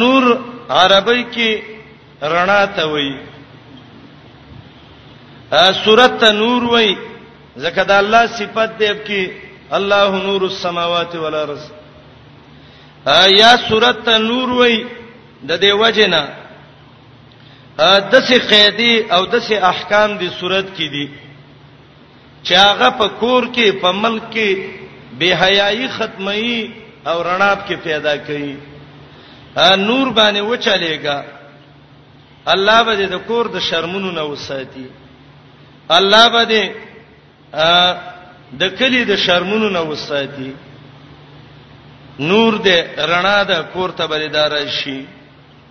نور عربی کې رڼا ته وایي سورت نور وایي ځکه دا الله صفت دی کې الله نور السماوات والارض یا سورت نور وایي د دې وجنه دسه قیدی او دسه احکام دی صورت کې دي چې هغه په کور کې په ملک کې بے حیايي ختمي او رڼاب کې پیدا کړي نور باندې وچلېګا الله به د کور د شرمونو نه وساتي الله به د کلی د شرمونو نه وساتي نور د رڼا د کور ته بریدار شي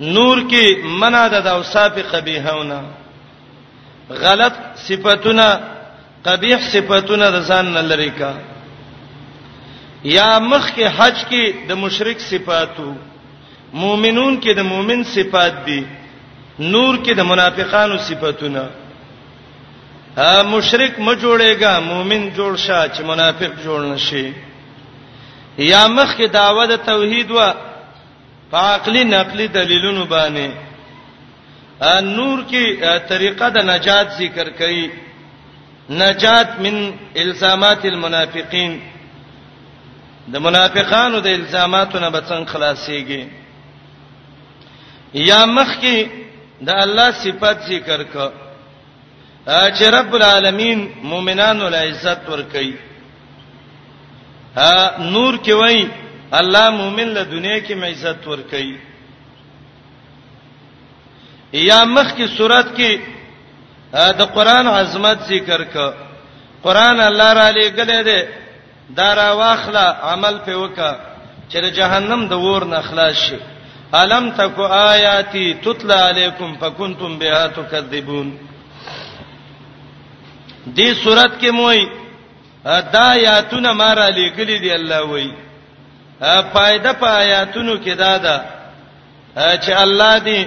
نور کې منع ده د اوصاف قبیحونه غلط صفاتونه قبیح صفاتونه د ځان نه لری کا یا مخ کې حج کې د مشرک صفاتو مؤمنون کې د مؤمن صفات دي نور کې د منافقانو صفاتونه ا مشرک م جوړېګا مؤمن جوړ شه چې منافق جوړ نشي یا مخ کې داوه د توحید وا په عقلي نقلي دلیلونو باندې نور کې طریقه د نجات ذکر کړي نجات من الزامات المنافقین د منافقانو د الزاماتو نه بچن خلاصيږي یا مخ کې د الله صفات ذکر کړه چې رب العالمین مؤمنانو له عزت ور کوي نور کې وای الله مؤمن له دنیا کې معزت ور کوي یا مخ کی صورت کې د قران عظمت ذکر ک قران الله را لېګلې ده دا را واخله عمل په وکا چې د جهنم د ور نه خلاص شي الم تکو آیاتی تتلا علیکم فکنتم بها تکذبون دې صورت کې موي دا آیاتونه ما را لېګلې دي الله وایي فائدہ په آیاتونو کې دا ده چې الله دې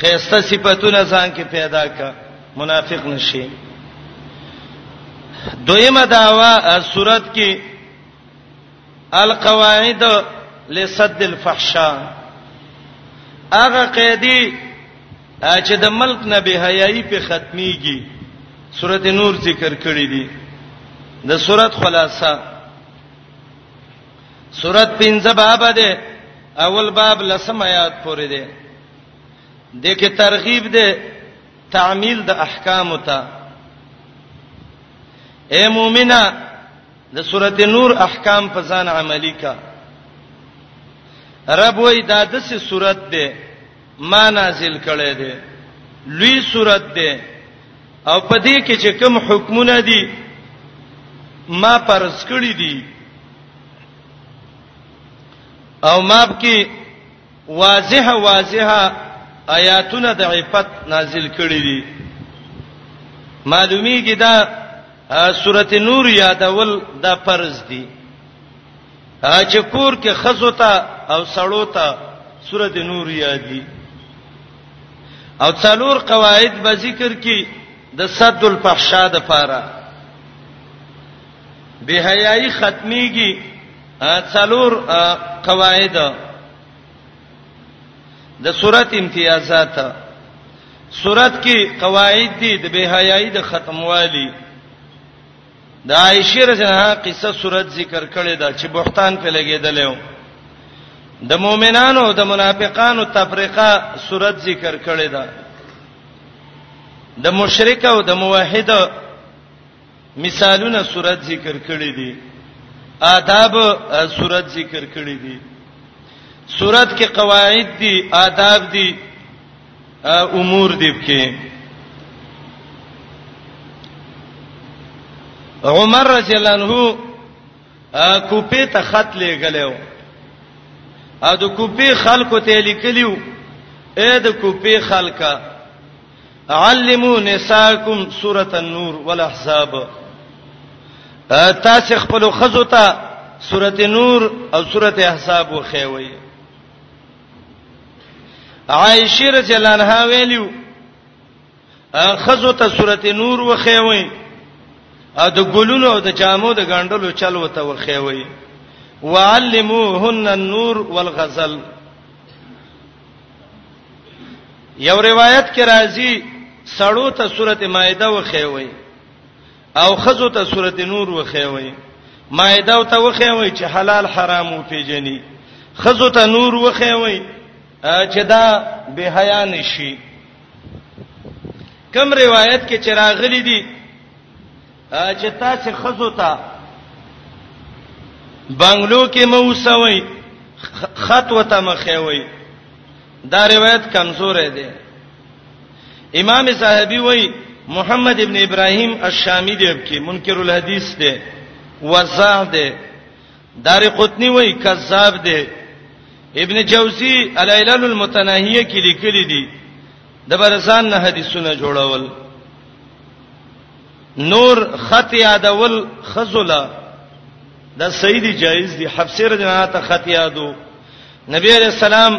خيسته صفاتونه ځان کې پیدا کا منافق نشي دویمه داوا صورت کې القواعد لسد الفحشاء هغه قیدی چې د ملک نه به حیايي په ختميږي سورته نور ذکر کړی دی د سورته خلاصہ سورۃ پنځه باب ده اول باب لسم آیات پورې ده د کې ترغیب ده تعمیل د احکام ته اے مومنه د سورۃ نور احکام په ځان عملی کا رب وای دا د سې سورۃ ده ما نازل کړي ده لوی سورۃ ده او په دې کې چې کوم حکمونه دي ما پرز کړی دي او ما کې واضح واضح آیاتونه د عفت نازل کړی دي معلومی کې دا سورته نور یادول دا فرض دي چې کور کې خزوتا او سړوتا سورته نور یادي او څلور قواعد به ذکر کی د صد الفحشاء د پاره بهایي ختميږي څلور قواعد د صورت امتیازات صورت کې قواعد دي د بهایي د ختموالي د عائشه رضی الله عنها قصه صورت ذکر کړي دا چې بهتان په لګیدلې د مؤمنانو د منافقانو تفریقه صورت ذکر کړي دا د مشرک او د موحد مثالونه صورت ذکر کړي دي آداب صورت ذکر کړي دي صورت کې قواعد دي آداب دي امور دی کې عمر رضی الله عنه کوپې ته خط لېګلو ا د کوپې خلکو ته لیکلیو اې د کوپې خلکا علمو نساکم سوره النور والاحزاب تاسو خپل خزو ته سوره نور او سوره احزاب وخیوي عائشه رضی الله عنها ویلو خزو ته سورته نور وخیوي ا د ګلونو او د جامو د غندلو چل وته وخیوي وعلموهن النور والغزل یو روایت کې راځي سړو ته سورته مائده وخیوي او خزو ته سورته نور وخیوي مائده او ته وخیوي چې حلال حرام او پیجنې خزو ته نور وخیوي چې دا به حیا نشي کم روایت کې چراغلي دي چې تاسو خزو ته بنگلو کې موسوي خط وته مخوي دا روایت کمزور دی امام صاحبي وای محمد ابن ابراهيم الشامي دی کې منکر الحديث دی وزع دی دار قطني وای کذاب دی ابن جوزي العلل المتناهيه کې لیکلي دي د برسان نه حدیثونه جوړول نور خط یادول خزلا دا سیدی جایز دی حبسره جناته خط یادو نبی علیہ السلام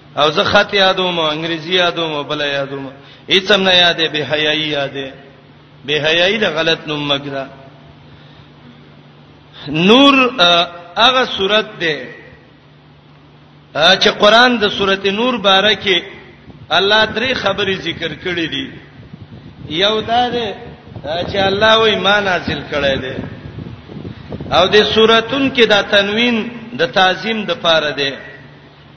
او زه خط یادوم انګریزي یادوم بل یادوم هیڅ هم نه یادې به حیايي یادې به حیايي د غلط نوم مګرا نور هغه صورت ده چې قران د سورته نور باره کې الله درې خبرې ذکر کړې دي یو دا ده چې الله وې ما نازل کړې ده او د سوراتون کې دا تنوین د تعظیم د پاره ده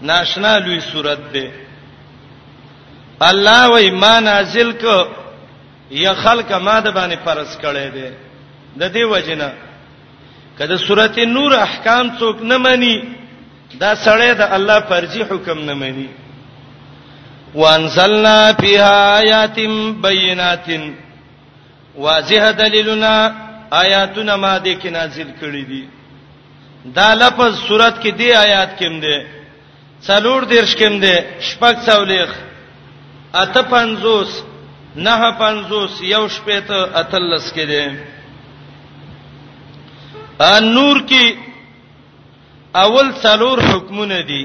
ناشنا لوی صورت دی الله وای ما نازل ک یا خلق ما د باندې فرض کړي دي د دې وجنه کله سورته نور احکام څوک نه مانی دا سړی د الله فرضي حکم نه مانی وانزلنا فيها آيات بينات واضح دلیلنا آیاتنا ما دې کې نازل کړې دي دا لفظ صورت کې دی آیات کې هم دی څلور دیرش کې هم دی شپږ څولېخ اته پنځوس نه پنځوس یو شپې ته اتلس کې دی ان نور کې اول څلور حکمونه دي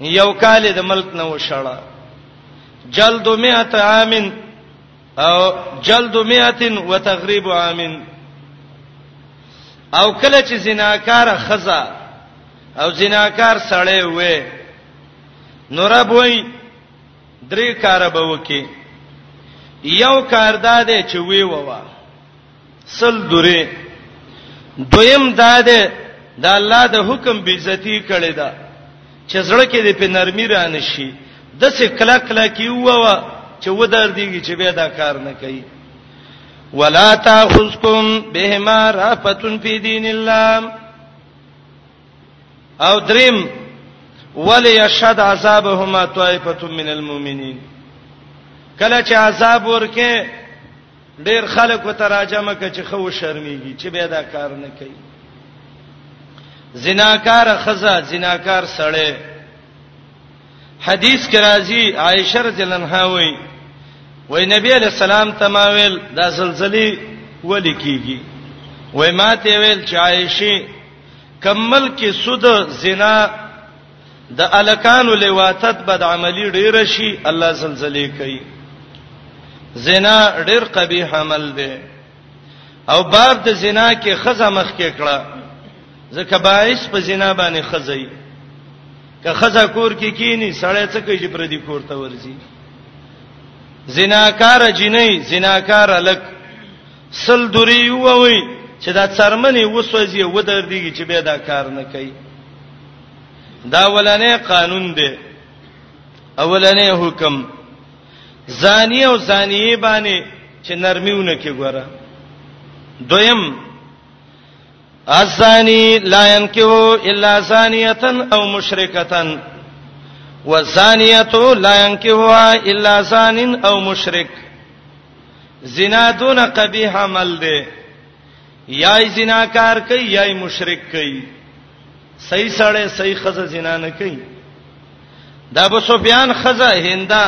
یو کال د ملک نه وشړه جلد 100 عام او جلد 100 وتغریب عام او کله چې زناکار خزا او زناکار سړی وې نورب وې درې کار به وکي یو کار دا دی چې وی ووا سل دوری دویم دا ده د الله د حکم بی عزتی کړي دا چې زړه کې دې په نرمي را نشي د څه کلا کلا کی ووا چې ودار دیږي چې به دا کار نه کوي ولا تاخذکم بهما رافتن فی دین الله او دریم ولی یشهد عذابهما طائفه من المؤمنین کله چې عذاب ورکه ډیر خلک و تراجمه کې چې خو شرمېږي چې به دا کار نه کوي زناکار خزا زناکار سړی حدیث کې راځي عائشه رضی الله عنها وایي وای نبی علیہ السلام تماویل دا زلزلې ولې کیږي وای ماته ویل چې عائشه کمل کې سود زنا د الکانو لواتت بد عملی ډیر شي الله زلزلې کوي زنا ډیر قبیح عمل دی او باب د زنا کې خزه مخ کې کړه ځکه باعث په زنا باندې خزای که خزه کور کې کی کینی سړی څه کوي چې پر دې کور ته ورځي زناکار جنې زناکار الک سل دوری ووي چې دا څرمنې وسوځي و در دیږي چې به دا کار نه کوي دا ولنې قانون دی اولنې حکم زانی او زانیه باندې چې نرمیونه کې ګوره دویم الزانی لا ينكو الا زانیه او مشرکه والزانیه لا ينكوها الا زان او مشرک زنا دون قبیح عمل دی یا زناکار کوي یا مشرک کوي صحیح سړی صحیح خزه زنا نه کوي دا ابو سفیان خزه هندا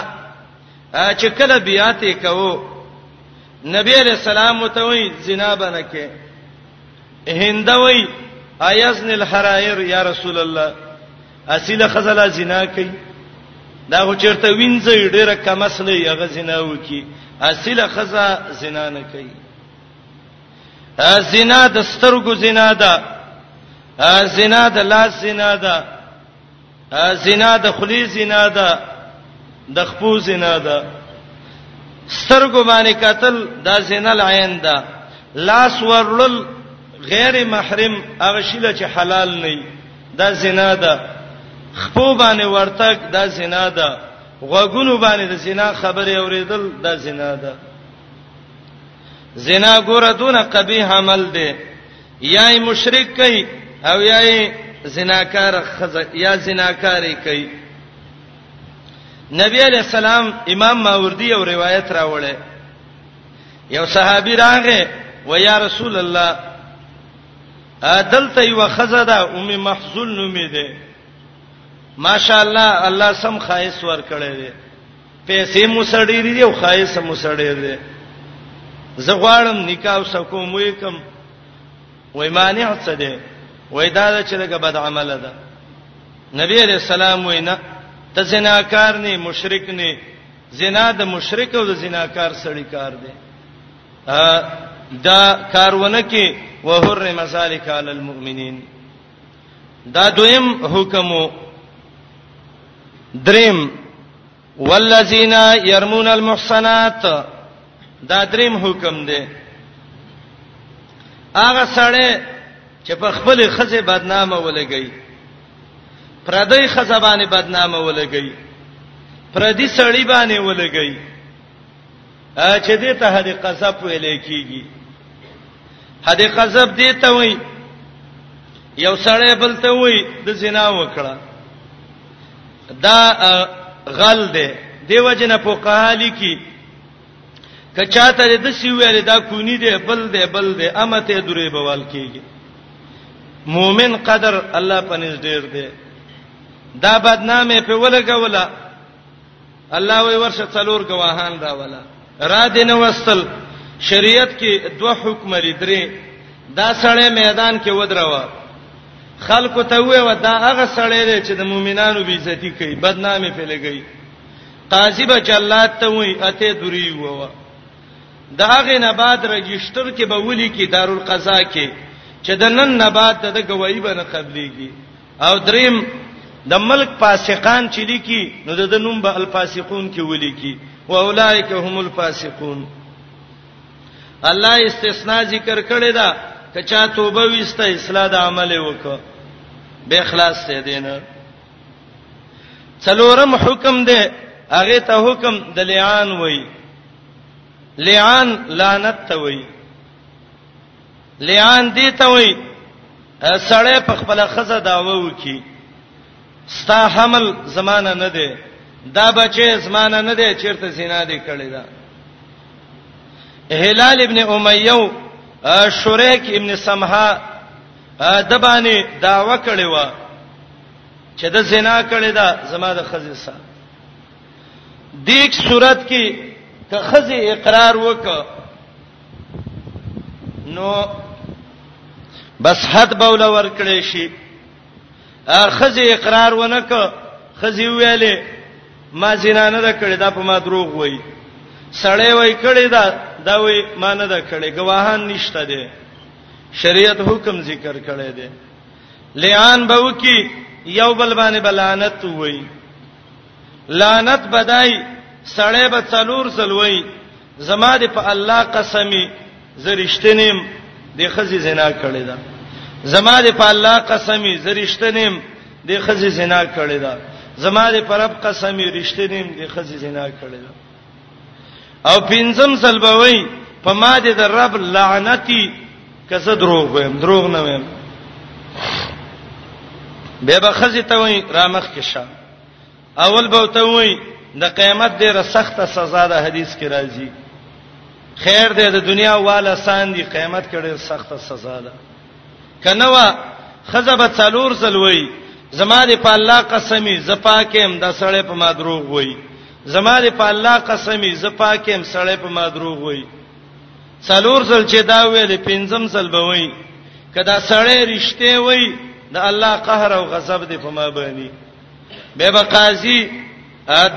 چې کله بیا ته کوو نبی علیہ السلام ته وی زنا بنکه هندا وی ایزن الحرائر یا رسول الله اصله خزه لا زنا کوي دا خو چیرته وینځي ډیره کم اصله یغه زنا وکي اصله خزه زنا نه کوي زنا د سترګو زنا ده زنا د لاس زنا ده زنا د خلی زنا ده د خپو زنا ده سترګو باندې قتل دا زنا العين ده لاس ورلل غیر محرم هغه شیله چې حلال نه دا زنا ده خپو باندې ورتک دا زنا ده غوګونو باندې د زنا خبره اوریدل دا زنا ده زنا ګوره دون قبیح عمل دی یا مشرک کوي او یا زناکار خزه یا زناکاری کوي نبی علیہ السلام امام ماوردی یو روایت راوړی یو صحابي راغی و یا رسول الله دلته یو خزه ده ام محزون نومې ده ماشاءالله الله سم خایس ور کړی دی پیسې مو سړې دي او خایسه مو سړې دي زه غواړم نکاح وسکوم وې کوم وای مانع څه دی وای دا چې دغه بد عمل ده نبی علیہ السلام وینا ته زناکار نه مشرک نه زنا د مشرک او د زناکار سړی کار دی دا کارونه کې وحرم ذالک علی المؤمنین دا دویم حکم دریم والذین یرمون المحصنات دا دریم حکم دی هغه سړی چې په خپل خزه بدنامه ولګي پردی خزه باندې بدنامه ولګي پردی سړی باندې ولګي چې دې ته حد قذف ویل کیږي حد قذف دې ته وایي یو سړی بل ته وایي د زنا وکړه دا غل دی دیو جن په قحالی کې کچاته د سی ویل دا کونی دی بل دی بل دی امته درې بوال کیږي مؤمن قدر الله پنځ ډیر دی دا بدنامه په ولګه ولا الله وی ورشه څلور گواهان راولا را دین وستل شریعت کې دوه حکم لري درې دا سړی میدان کې ودروا خلکو ته وې و دا هغه سړی دی چې د مؤمنانو بي عزتي کوي بدنامي پیلګي قاضي به جلاد ته وې اته دوری ووا دا هغه نه بعد رجستر کې به ولي کې دارالقضا کې چې د نن نه بعد د گواہی به نه قبليږي او دریم د ملک فاسقان چې لیکي نو د نوم به الفاسقون کې ولیکي او اولایک هم الفاسقون الله استثناء ذکر کړی دا کچا توبه وسته اصلاح د عمل وکړه به خلاص ته دینه څلورم حکم دی هغه ته حکم د لعان وای لعان لعنت ته وای لیان دی ته وای سړی په خپل خزه داوه وکي ستا حمل زمانہ نه دی دا بچي زمانہ نه دی چیرته زنا دی کړی دا هلال ابن امیه شریک ابن سمحه د باندې داوا کړی و چې د زنا کړی دا زما د خزه سره دیک صورت کې که خزه اقرار وکړه نو بس حد بوله ور کړی شي خزه اقرار ونک خزه ویلې ما زنا نه ده کړې دا په ما دروغ وای سړی وای کړې دا دا وای ما نه ده کړې گواهان نشته دي شریعت حکم ذکر کړی دی لعان به وکي یو بل باندې بلانت وای لعنت بدای سړی به څلور سلوي زما دې په الله قسمی زریشتنیم د خزي زنا کړی دا زما دې په الله قسمی زریشتنیم د خزي زنا کړی دا زما دې پر رب قسمی رښتینیم د خزي زنا کړی دا او پینځم سلبوي په ما دې د رب لعنتی کزه دروغ ویم دروغ نه ویم به به خزي ته وای رامخ کې شه اول به ته وای د قیامت ډیره سخته سزا ده حدیث کې راځي خیر دې د دنیا والا سان دي قیامت کې ډیره سخته سزا ده کنه وا خزب څلور زلوي زما دې په الله قسمی زپاکم د سړې په ما دروغ وای زما دې په الله قسمی زپاکم سړې په ما دروغ وای څلور زل چې دا ویل پنځم زل به وای کدا سړې رښتې وای د الله قهر او غضب دې په ما باندې به به قاضي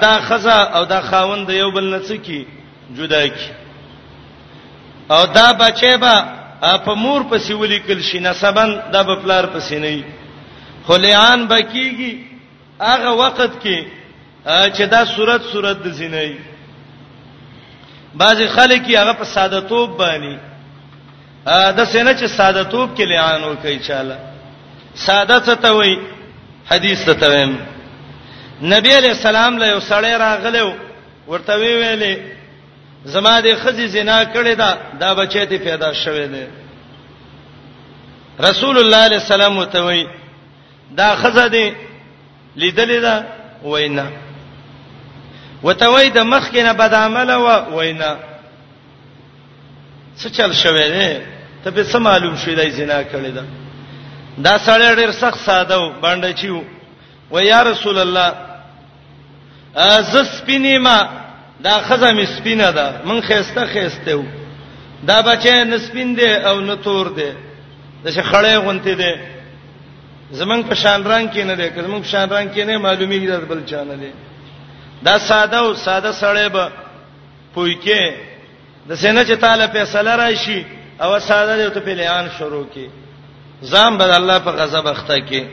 دا خزا او دا خاوند یو بل نه څکی جدا کی او دا بچي به په مور پسې ولیکل شي نسبن دا به پلار پسې نه وي خلیان بکیږي هغه وخت کې چې دا صورت صورت د زینای بعضی خلک هغه په ساده توپ باندې د سینه چې ساده توپ کې لعان وکي چاله ساده څه ته وای حدیث ته تویم نبی علیہ السلام له یو سړی راغلو ورته وی ویلې زما د خزي زنا کړې ده دا بچی ته پیدا شوه دی رسول الله علیه السلام وتوي دا خزه دی لیدلې ده وینا وتوي د مخ کې نه بدعمله و وینا څه چل شوې ده ته به څه معلوم شوې دای زنا کړې ده دا سړی ډېر سخت ساده و باندې چیو و یا رسول الله از سپینې ما دا خزه مې سپینه ده من خيسته خيسته و دا بچې نه سپین دی او نه تور دی د شخړې غونته دی زمنګ په شان رنگ کې نه دی که زمنګ په شان رنگ کې نه معلومیږي دا بل چانه دی دا ساده او ساده سړی به پوي کې د سینه چې تعالی په سلا راشي او ساده دی ته په لعان شروع کې ځان بد الله په غضب اخته کې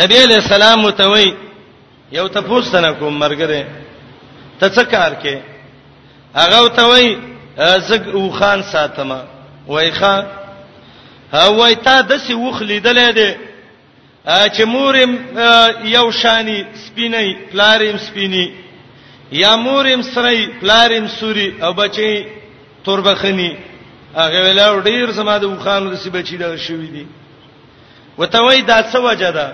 نبی علیہ السلام متوي یو ته پوښتنه کوم مرګره ته څه کار کې هغه وتوي زګ او خان ساتما وای خان هوای تا د سی وخ لیدلې ده چې مورم یو شانی سپینی پلاریم سپینی یا مورم سری پلاریم سوري او بچي توربخنی هغه ویل ډیر زما د وخانو د سی بچی دا شوې دي وتوي دا څه وجه ده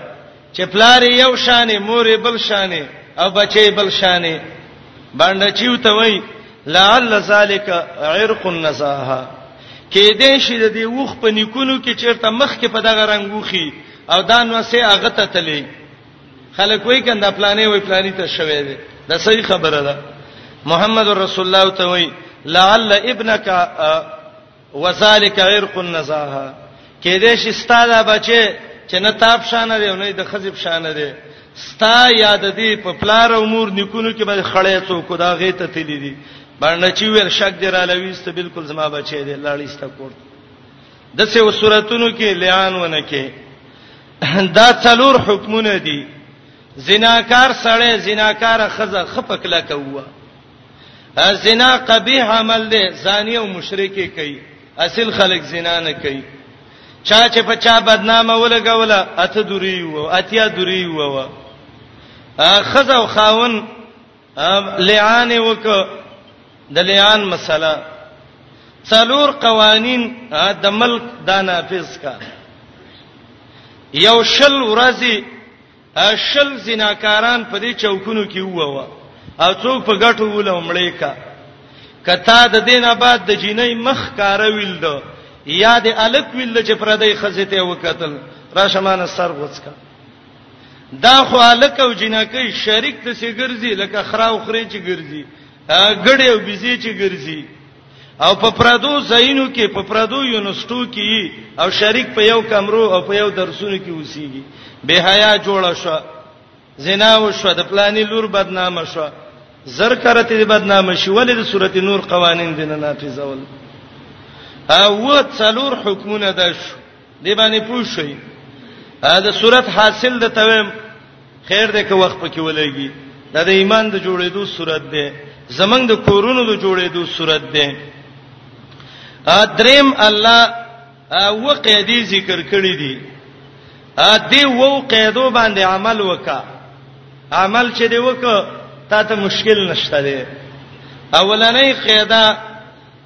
چې پلار یو شانې مور بل شانې او بچي بل شانې باندې چیو ته وای لعل ذالک عرق النزاهه کېدې شي د دې وخ په نیکونو کې چیرته مخ کې په دغه رنگ وخی او دا نو سه هغه ته تلې خلک وای کنده پلانې وای پلانې ته شوې ده د صحیح خبره ده محمد رسول الله ته وای لعل ابنک وذالک عرق النزاهه کېدې شي ستاده بچي چې نه تاب شانه دی نه د خزب شانه دی ستا یاد دی په پلار او مور نکونو کې به خړې څوک دا غې ته تللی دي باندې چې ویل شک دی را لويست بالکل زما بچی دی لاړیسته کوړ د څه وسورتونو کې لیان ونه کې دا څلور حکمونه دي زناکار سړی زناکار خزه خپک لا کوه زنا قبیح عمل دی زانی او مشرکی کوي اصل خلک زنا نه کوي چا چې په چا بدنامه ولګوله اته دوری وو اتیا دوری وو خزه او خاون لعان وک د لعان مسله څلور قوانین د ملک د نافذ کا یو شل ورځي شل زناکاران په دې چوکونو کې ووه او څوک په ګټو ولومړې کا کته د دینه بعد د جینۍ مخ کارویل دو یاد الک ویل چې پردې خزته وکتل راشمانه سر غوڅکا دا خو الک او جنکې شریک ته سي ګرځي لکه خرا او خرې چې ګرځي ګړې او بيزي چې ګرځي او په پردو زینو کې په پردو یونیورسيټو کې او شریک په یو کمرو او په یو درسونو کې اوسېږي به حیا جوړه شو زنا وشو د پلاني لور بدنامه شو زر کرته دې بدنامه شي ولې د سورته نور قوانين دې نه نافذول او څلور حکمونه ده شو دی باندې پوښی دا صورت حاصل د تویم خیر دې که وخت پکې ولګي دا د ایمان د جوړېدو صورت دی زمنګ د کورونو د جوړېدو صورت دی ا دریم الله او قیدی ذکر کړی دی ا دې وو قیدو باندې عمل وکا عمل چې دی وکا تا ته مشکل نشته دی اولنې قیدا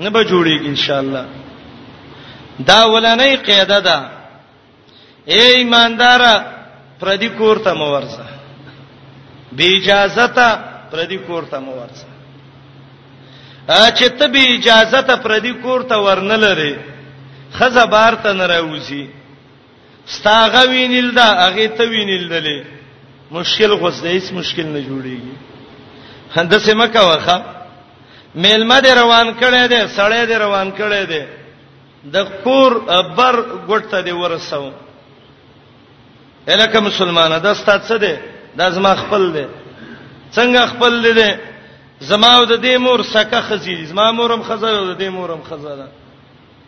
نه به جوړیږي ان شاء الله دا ولنې قاعده ده اے ایماندار پردي کور ته مو ورسه بی اجازه ته پردي کور ته مو ورسه چې ته بی اجازه ته پردي کور ته ورنلره خزه بار ته نه راوځي ستا غوینل دا هغه ته وینل دلې مشکل خو څه هیڅ مشکل نه جوړیږي هنده سم کا وخه میلمه دې روان کړي دې سړې دې روان کړي دې د کور بر ګټه دې ورسو الکه مسلمانه دا ستات څه دې دا زما خپل دې څنګه خپل دې زما او د دې مور سکه خزي زما مورم خزه او د دې مورم خزه ده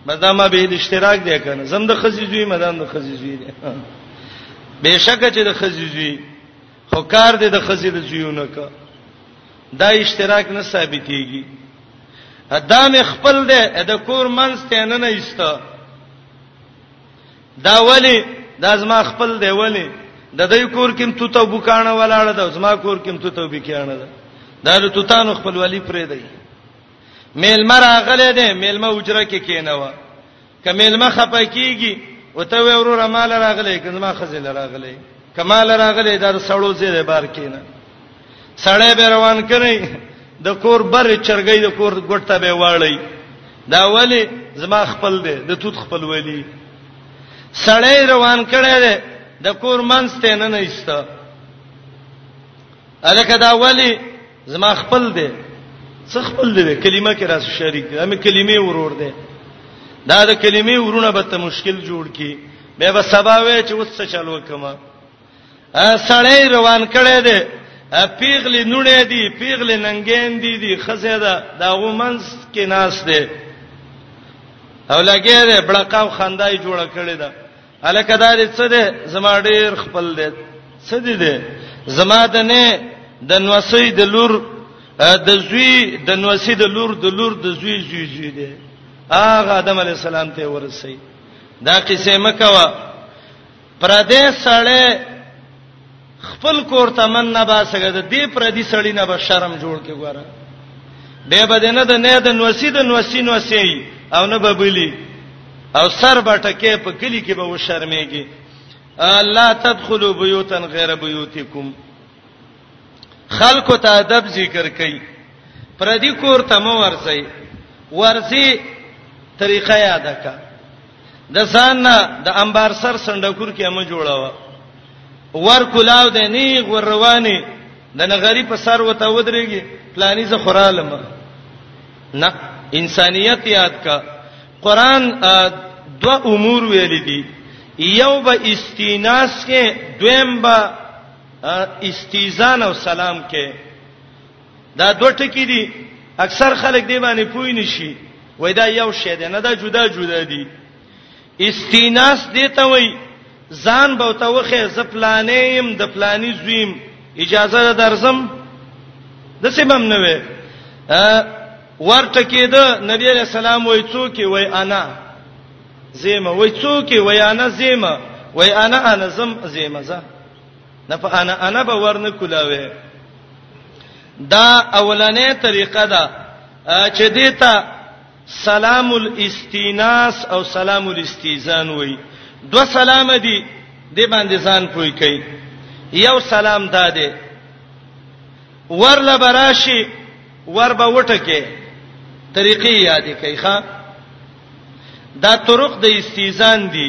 مدا ما به اشتراک دی کنه زم د خزیزوی مدا د خزیزوی دی بهشکه چې د خزیزوی خو کار دی د خزیل زیونه کا دا اشتراک نه ثابتېږي دا مې خپل دی د کور منځ ته نه نه ایسته دا ولی دا زما خپل دی ولی د دې کور کې تو ته بوکانه ولاړه ده زما کور کې تو ته بوکانه ده دا له توتانو خپل ولی پرې دی میلمه راغله دې میلمه اجره کې کینوه ک میلمه خپه کیږي او ته وروره مال راغله کنه ما خزل راغله کمال راغله دا سړو زیره بار کینه سړی به روان کړي د کور بر چرګي د کور ګټه به واړی دا ولی زما خپل دی د توت خپل ولی سړی روان کړي دی د کور منځ ته نه نېسته الکه دا ولی زما خپل دی څه خپل دی کلمه کې راس شریک دی امي کلمې ورور دی دا د کلمې ورونه به ته مشکل جوړ کی به به سبا وې چې اوس څه چلو کما ا سړی روان کړي دی پیغلی نونه دی پیغلی ننګین دی دی خزه دا دا غومنس کې ناس دی او لګې ده بڑکاو خندای جوړ کړي ده الکه دا دې څه دې زما ډیر خپل دې څه دې دې زما د نه د نوسې د لور د زوی د نوسې د لور د لور د زوی زوی زوی دې اغه آدم علی السلام ته ورسې دا قصه مکوا پر دې سړې خپل کور ته من نه باسګه د دې پردي سړی نه به شرم جوړ کې ګوره به به نه د نه د نوسی د نوسی نوسی او نه به بلی او سر بټکه په کلی کې به و شرمېږي لا تدخلوا بيوتا غير بيوتكم خلق ته ادب ذکر کوي پردي کور ته مو ورسي ورسي طریقه یاد کړه د ځان نه د انبار سر سندکور کې هم جوړاوه ور کولاو د نیغ ور رواني د نغری په سر وته ودرېږي پلاني ز خورالم نه انسانيت یاد کا قران دو امور ویل دي یو به استیناس کې دویم به استیزان او سلام کې دا دوه ټکي دي اکثر خلک دی باندې پوی نشي وای دا یو شی دی نه دا جدا جدا دي استیناس دی ته وای ځان به توخه زپلانیم د پلانی زویم اجازه درزم د سیمم نه وې ورته کېده نبی علیہ السلام وای څوک وای انا زیمه وای څوک وای انا زیمه وای انا انا زم زیمه زه نه په انا انا به ورنه کولاوي دا اولنې طریقه ده چې دیتا سلام الاستیناس او سلام الاستیزان وای دو سلام دي د باندې ځان پوي کوي یو سلام داده ورله براشي ور به وټکه طریقې یادې کوي ښا دا طرق د استیزان دي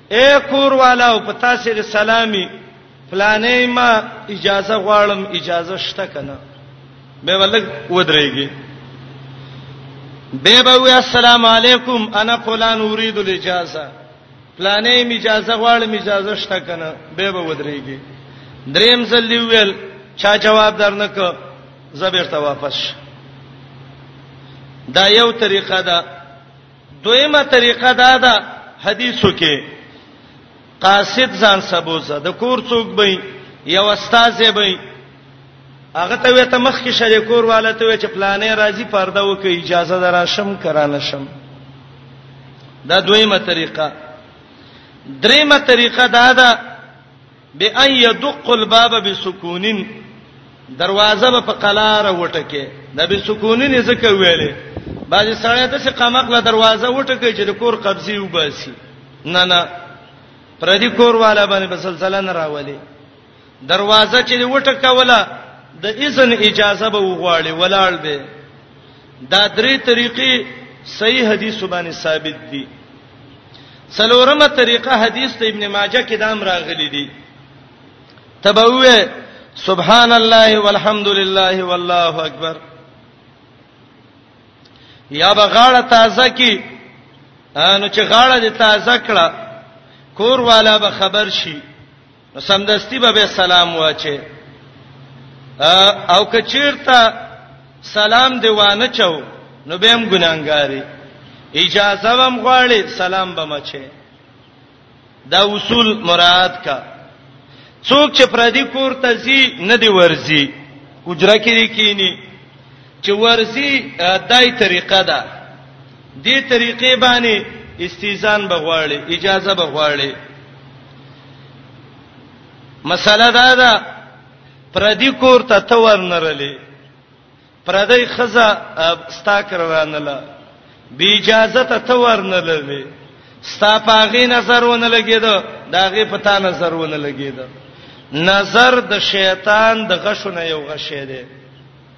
اے کور والاو په تاسو د سلامي پلانې ما اجازه غواړم اجازه شته کنه به ولګ ودرېږي به به وی السلام علیکم انا فلان اريد الاجازه پلانې می اجازه غواړم اجازه شته کنه به به ودرېږي دریم ځل دی ویل چا جواب درنک زبرته واپس دا یو طریقه ده دویمه طریقه دا ده حدیثو کې قاصد ځان سبوزه د کور څوک به یو استاد به هغه ته وې ته مخ کې شریکور والا ته وې چې پلانې راځي پرده وکي اجازه دراشم کرانه شم دا دویمه طریقه دریمه طریقه دا ده بأن يدق الباب بسكونين دروازه په قلاره وټکه د بسکونین زکه ویلې بعضی سړی د څه قمقله دروازه وټکه چې د کور قبضه وباسي نه نه پر دې کور والا باندې بسلسله نه راولي دروازه چې وټکه ولا د اذن اجازه به وغواړي ولاړ به دا درې طریقې صحیح حدیث باندې ثابت دي څلورمه طریقه حدیث ته ابن ماجه کې دام راغلي دي تبوه سبحان الله والحمد لله والله اکبر یا بغاړه تازه کی نو چې غاړه دې تازه کړه کور والا به خبر شي نو سمدستی به سلام واچي او کچیرته سلام دی وانه چاو نو به هم ګناګاری اجازه هم غواړي سلام به مچي دا اصول مراد کا څوک چې پردي کور ته زی نه دی ورزي اجره کې کینی چې ورزي دای طریقه ده دې طریقې باندې استیزان بغواړي اجازه بغواړي مساله دا ده پردی کور ته ته ورنرلې پردی خزه ستا کر رانله بی اجازه ته ته ورنلې ستا پاغي نظر ونه لګید داغه پتا نظر ونه لګید نظر د شیطان د غشونه یو غشې دی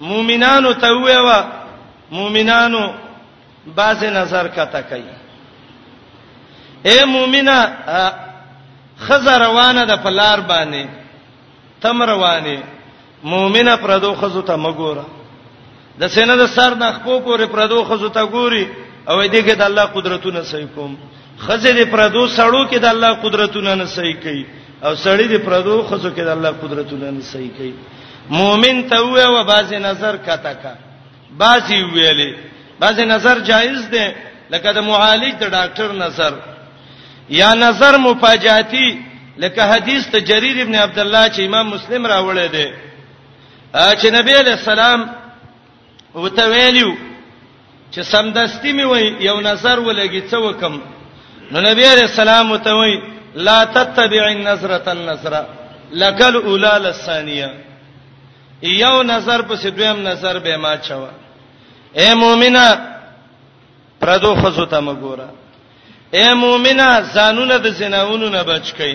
مؤمنانو ته ویوا مؤمنانو باز نظر کته کوي اے مؤمنه خزه روانه ده په لار باندې تم روانه مؤمنه پردو خزو ته مګوره د سینې د سر نه خپو پورې پردو خزو ته ګوري او دې کې د الله قدرتونه صحیح کوم خزه دې پردو سړو کې د الله قدرتونه نه صحیح کوي او سړی دې پردو خزو کې د الله قدرتونه نه صحیح کوي مؤمن ته وې او باز نظر کته کا بازي ویلې باز نظر جایز دی لکه د معالج د ډاکټر نظر یا نظر مفاجاتی لکه حدیث ته جریر ابن عبد الله چې امام مسلم راوړی دی چې نبی علیہ السلام او ته ویلو چې سمدستی می وای یو نظر ولګی څه وکم نو نبی عليه السلام ته وای لا تتبع النظره النظره لکل اولا لسانیه یو نظر پس دویم نظر به ما چوا اے مومنه پردو خزو ته مګوره اے مومنه ځانونه د زناونو نه بچ کئ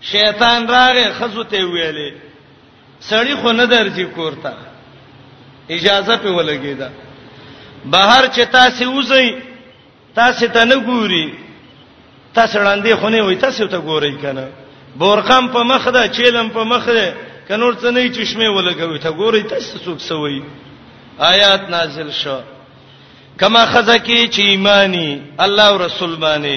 شیطان راغې خزو ته ویلې سړی خو نه درځي کوړتا اجازه په ولګیدا بهر چې تاسو وځي تاسو ته نه ګوري تاسو وړاندې خونه وي تاسو ته ګوري کنه بورقم په مخ ده چیلم په مخ ده کنور څه نه چشمه ولګوي ته ګوري تاسو څوک سوي آیات نازل شو کما خزکی چې ایمانی الله او رسول باندې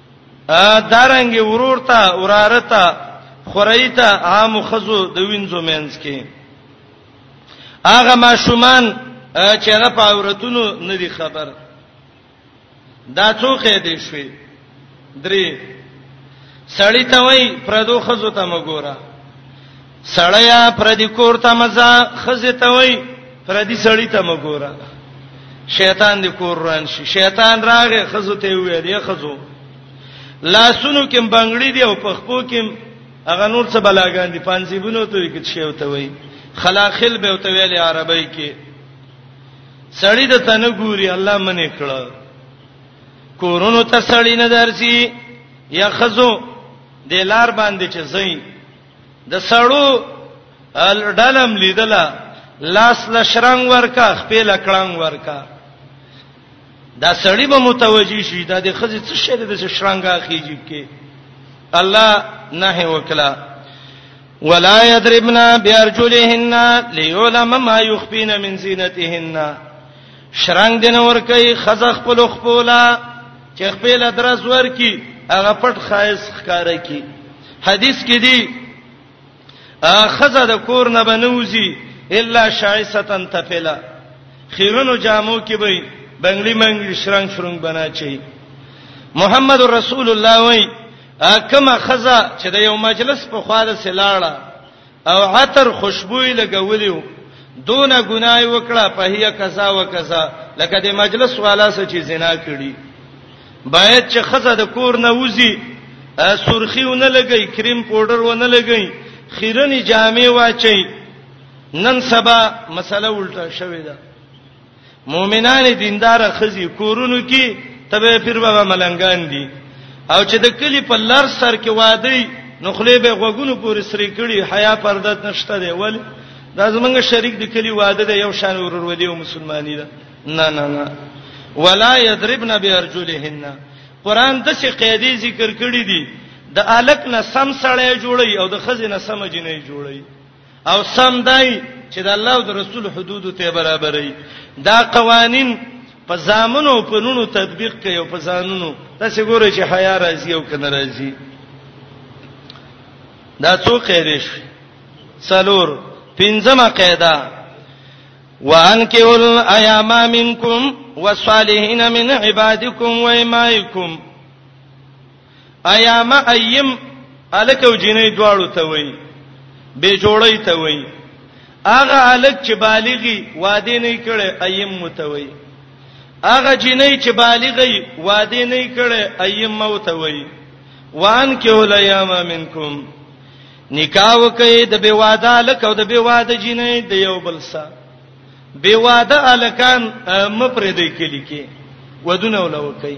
دارنګ ورور ته وراره ته خورای ته عام خزو د وینځو مینس کې هغه ماشومان چې هغه په عورتونو نه دي خبر دا څوخه دي شوي درې سړی ته وای پردو خزو ته مګوره سړیا پردی کور ته مزه خزه ته وای پردی سړی ته مګوره شیطان دی کور ران شي شیطان راغې خزه ته وې دی خزو لاسونو کې بنگړی دی او په خپو کې هغه نور څه بلاګان دي پانسیبونو ته کې شی وته وای خلاخل به وته ویلې عربی کې سړی د تنه ګوري الله منې کړه کورونو ته سړی نه درسي یا خزو د لار باندې چې زئی د سړو ډلم لیدله لاس لشرنګ ورکا خپل کړنګ ورکا دا سړی به متوجی شي دا د خزې څه شری د شرنګا خېږي کې الله نه وکلا ولا يضربنا بارجلهن ليعلم ما يخفين من زينتهن شرنګ دین ور کوي خزخ په لخ پولا چې خپل درس ورکی هغه پټ خایس ښکارا کی حدیث کې دی خزه د کور نه بنوزی الا شایستن تفلا خیرونو جامو کې به بنگلی منګلی شرنګ شرنګ بنا چي محمد رسول الله وای کما خزا چې د یو مجلس په خواله سلاړه او عطر خوشبوئی لګولیو دون ګنای وکړه په هي کذا وکذا لکه د مجلس والا سره چې زنا کړي باید چې خزه د کور نه وځي سرخیونه لګي کریم پاوډر ونه لګي خیرنی جامې واچي نن سبا مسله الټه شوې ده مؤمنان دیندار خزي کورونو کې تبه پیر بابا ملنګان دي او چې د کلی په لار سر کې وادي نو خلې به غوګونو پورې سری کړي حیا پردت نشته دی ول دا زمونږ شریک د کلی واده دی یو شان ورور ودی او مسلمانی ده نه نه نه ولا یضربن بارجلهن قران د څه قیدی ذکر کړی دی د الک نه سم سړی جوړي او د خزینه سم جنې جوړي او سم دای چې د الله او د رسول حدود ته برابرې دا قوانین په ځامنو او په نونو تطبیق کوي او په ځانونو تاسو ګورئ چې حیا راځي او کنه راځي دا څو قاعده شي څلور پنځمه قاعده وانکحوا الایام منکم والصالحین من عبادکم و امائکم ایام ایم الک او جنې دواړو ته وای به جوړی ته وای هغه الک چې بالغی واده نه کړي ایم متوي هغه جنې چې بالغی واده نه کړي ایم موتوي وان کې ولایام منکم نکاح وکي د بواده لکه د بواده جنې د یو بل سره بی واده الکان مپرې دی کلی کې ودونه ولو کوي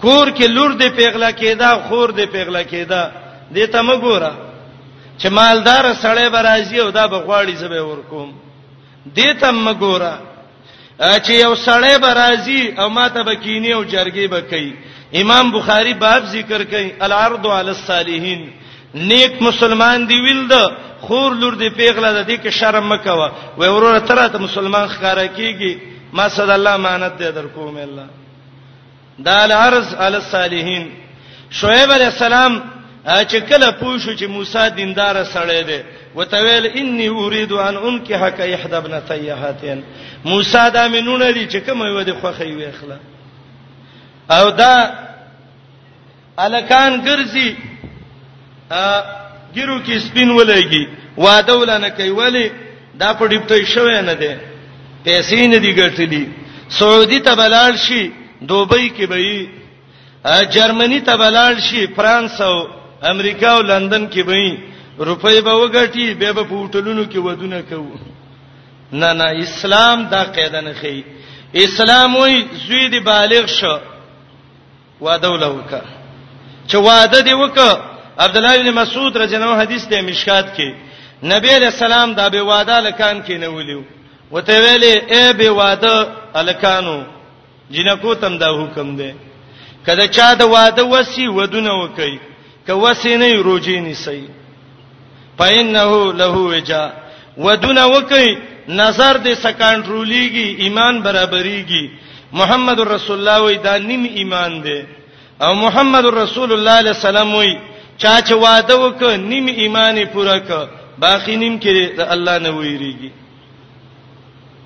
کور کې لور دې پیغلا کېدا خور دې پیغلا کېدا دې ته مګوره چې مالدار سړی برازي او دا بغواړي زبې ورکوم دې ته مګوره چې یو سړی برازي او ماته بکینی او جرګي بکې امام بخاری باب ذکر کوي العرض علی الصالحین نیک مسلمان دی ویل ده خور لور دی پیغله ده دې کې شرم مکوه وای وروره تر ته مسلمان ښکارا کیږي ما صد الله امانت دې در کوم الله دا العرض علی الصالحین شعیب علی السلام چې کله پوښو چې موسی دیندار سړی دی وتویل انی اريد ان انکحک احد ابن تیهاتین موسی دا منونه دي چې کوم یو د خوخه ویخله او دا الکان ګرځي ا ګیرو کې سپین ولېږي واده ولنه کوي ولی دا په ډیپټي شوی نه دی پیسې نه دی ګټلې سعودي ته بلال شي دوبۍ کې به یې جرمني ته بلال شي فرانس او امریکا او لندن کې به یې روپۍ به وګټي به په هوټلونو کې ودونه کوو نه نه اسلام دا قاعده نه خي اسلام وای زوی دی بالغ شو واده ولوکه چې واده دی وکړه عبد الله بن مسعود رضی الله عنه حدیث ته مشکات کې نبی علیہ السلام دا به واده لکان کې نه ویلو وته ویلې اے به واده الکانو جنکو تم دا حکم دی کله چا د واده وسی ودونه وکي که وسی نه روجي نسی پاینه له وجا ودونه وکي نظر دې سکانټروليږي ایمان برابرېږي محمد رسول الله وې دا نیم ایمان دی او محمد رسول الله علیه السلام وې چا چې وعده وکړ نیم ایمان پوره کړ باقی نیم کې الله نه ویریږي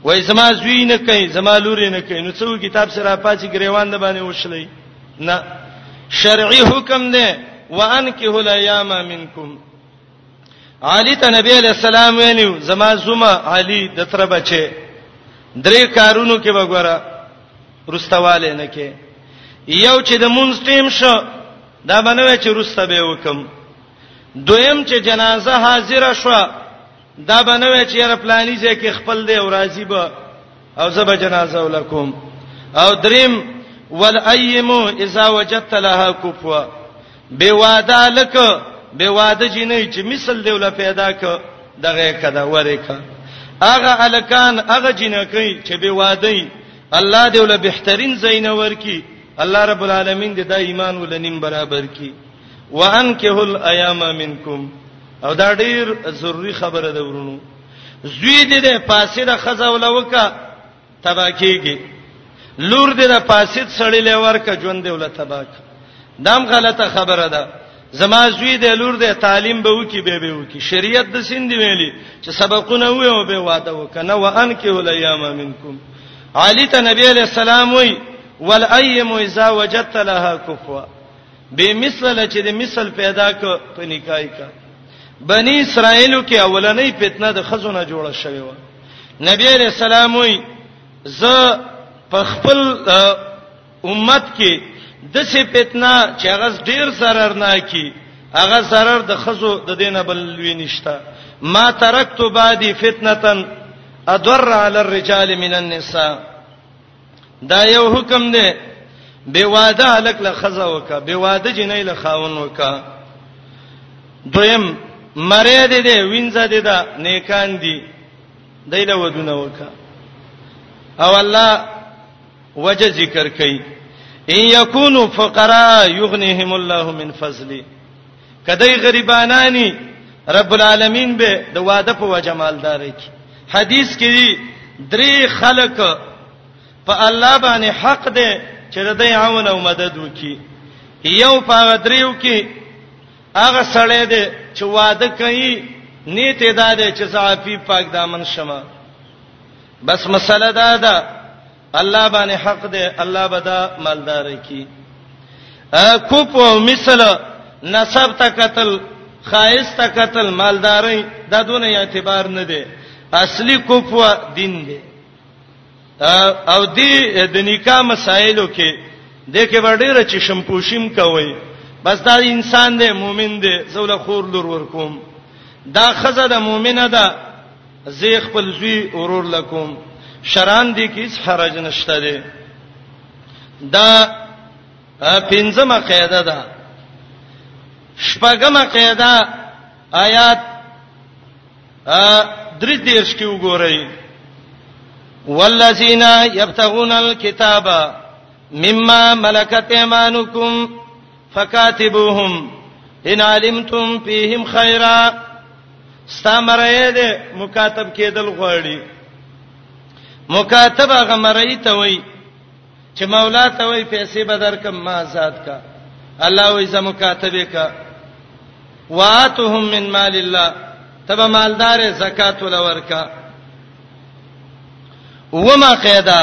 وای زما زوی نه کوي زما لوري نه کوي نو څو کتاب سره پاتې غریوان د باندې وشلې نه شرعي حکم دی وانکه الیام منکم علی ته نبی علیہ السلام ویلو زما زما علی د تر بچي درې کارونو کې وګوره رستواله نه کې یو چې د مونږ ټیم شو دا بنوي چې رسته به وکم دویم چې جنازه حاضر شوه دا به نه وی چې یاره پلاني ځای کې خپل دی او راضی به او زب جنازه ولکم او دریم والایم اذا وجدت لها کفوا به واده لک به واده جنې چې مثل دی ول پیدا ک دغه کده وریکا اغه الکان اغه جنکې چې به واده الله دی ول بهترین زین ورکی الله رب العالمین دې دا ایمان ولنیم برابر کی وانکه الایام منکم او دا ډیر ضروری خبره ده ورونو زوی دې د فاسده خزه ولوکا تبا کیږي لور دې د فاسد سړی لورکه ژوند دې ول تباک دام غلطه خبره ده زما زوی دې لور دې تعلیم به وکي به به وکي شریعت د سیند ویلي چې سبقونه وې او به واده وکنه وان کې ول ایام منکم علی ته نبی علیہ السلام وی ولایمو اذا وجدت لها کفوا بے مثل چې د مثل پیدا ک په نکای کا بنی اسرائیلو کې اولنې فتنه د خزونه جوړه شوې و نبی علیہ السلام وی ز په خپل امت کې د څه فتنه چې هغه ډیر zarar نه کی هغه zarar د خزو د دینه بل وی نشتا ما ترکت بعدی فتنه اضر علی الرجال من النساء دا یو حکم دی به واده هلک له خزه وکا به واده جنې له خاون وکا دویم مری دې دې وینځه دې دا نیکان دي دایله ودونه وکا او الله وجه ذکر کوي ان یکونو فقراء یغنیهم الله من فضلی کدی غریبانانی رب العالمین به د واده په وجه مالدار کی حدیث کې درې خلک په الله باندې حق دی چې د دې عون او مدد وکي یو په دریو کې هغه سړی دی چې واده کوي نیت ادا دی چې صافي پاک دامن شمه بس مسله دا ده الله باندې حق دی الله بدا مالدار کی کوپ او مثل نسب تا قتل خایس تا قتل مالداري دا دونه اعتبار نه دی اصلي کوپ دین دی او دی د نکاح مسایلو کې د کې ورډیره چې شمپوشیم کوي بس دا انسان دی مؤمن دی زول خور لور ور کوم دا خزه د مؤمنه ده زه خپل زوی ورور لکم شران دي کې هیڅ حرج نشته دی دا پنځمه قاعده ده شپږمه قاعده آیات ا درې دیرش کې وګورئ والذین یبتغون الکتاب مما ملکت ایمانکم فکاتبوهم ان علمتم فیهم خیرا استمرئ دې مکاتب کېدل غواړي مکاتب هغه مرئی ته وای چې مولا ته وای پیسې بدر کم ما آزاد کا الله وې زمو مکاتبه کا واتهم من مال الله تبا مالدار زکات ولورکا وما قیدا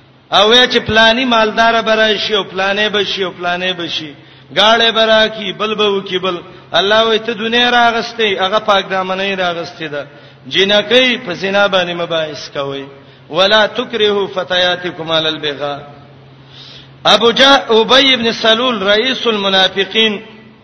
او وای چې پلانی مالدار برای شي او پلانې بشي او پلانې بشي گاړې برا کی بل به وکي بل الله وې ته دنیا راغستې هغه پاک دامنې راغستې ده جنکې په زنا باندې مباحث کوي ولا تکرهوا فتياتكم على البغاء ابو جا ابي ابن سلول رئيس المنافقين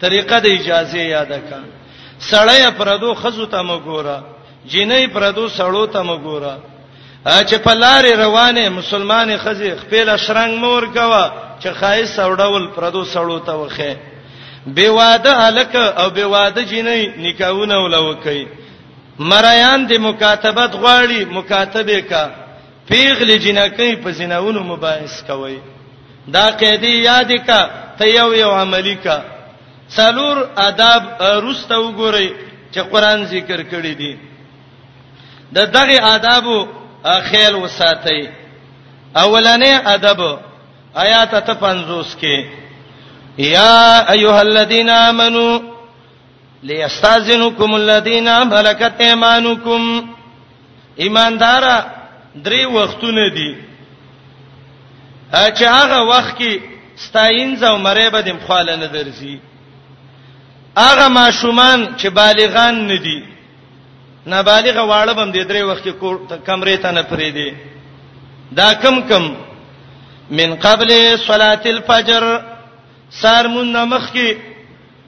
طریقه د اجازه یاد کا سړی پردو خزو ته مګورا جنې پردو سړو ته مګورا چې په لارې روانه مسلمانې خزي خپل شرنګ مور کوا چې خای سوډول پردو سړو ته وخه بی واده الک او بی واده جنې نکاحونه ولوکي مرایان د مکاتبت غواړي مکاتبه کا پیغلی جنکې په زناونو مباحث کوي دا قاعده یاد کا ته یو یو عملی کا څلور آداب روسته وګورئ چې قران ذکر کړی دی د دغه آدابو خیال وساتئ اولنې ادب آیات ته 50 کې یا ایها الذین آمنو لیستاذنکم الذین ملکت ایمانکم ایماندار درې وختونه دي چې هغه وخت کې ستاینځ او مری به دیم خاله نه درځي هغه ماشومان چې بالغان نه دي نابالغ واړه بم دې درې وخت کور کمرې ته نه پرې دي دا کم کم من قبل صلاه الفجر سار مون مخ کې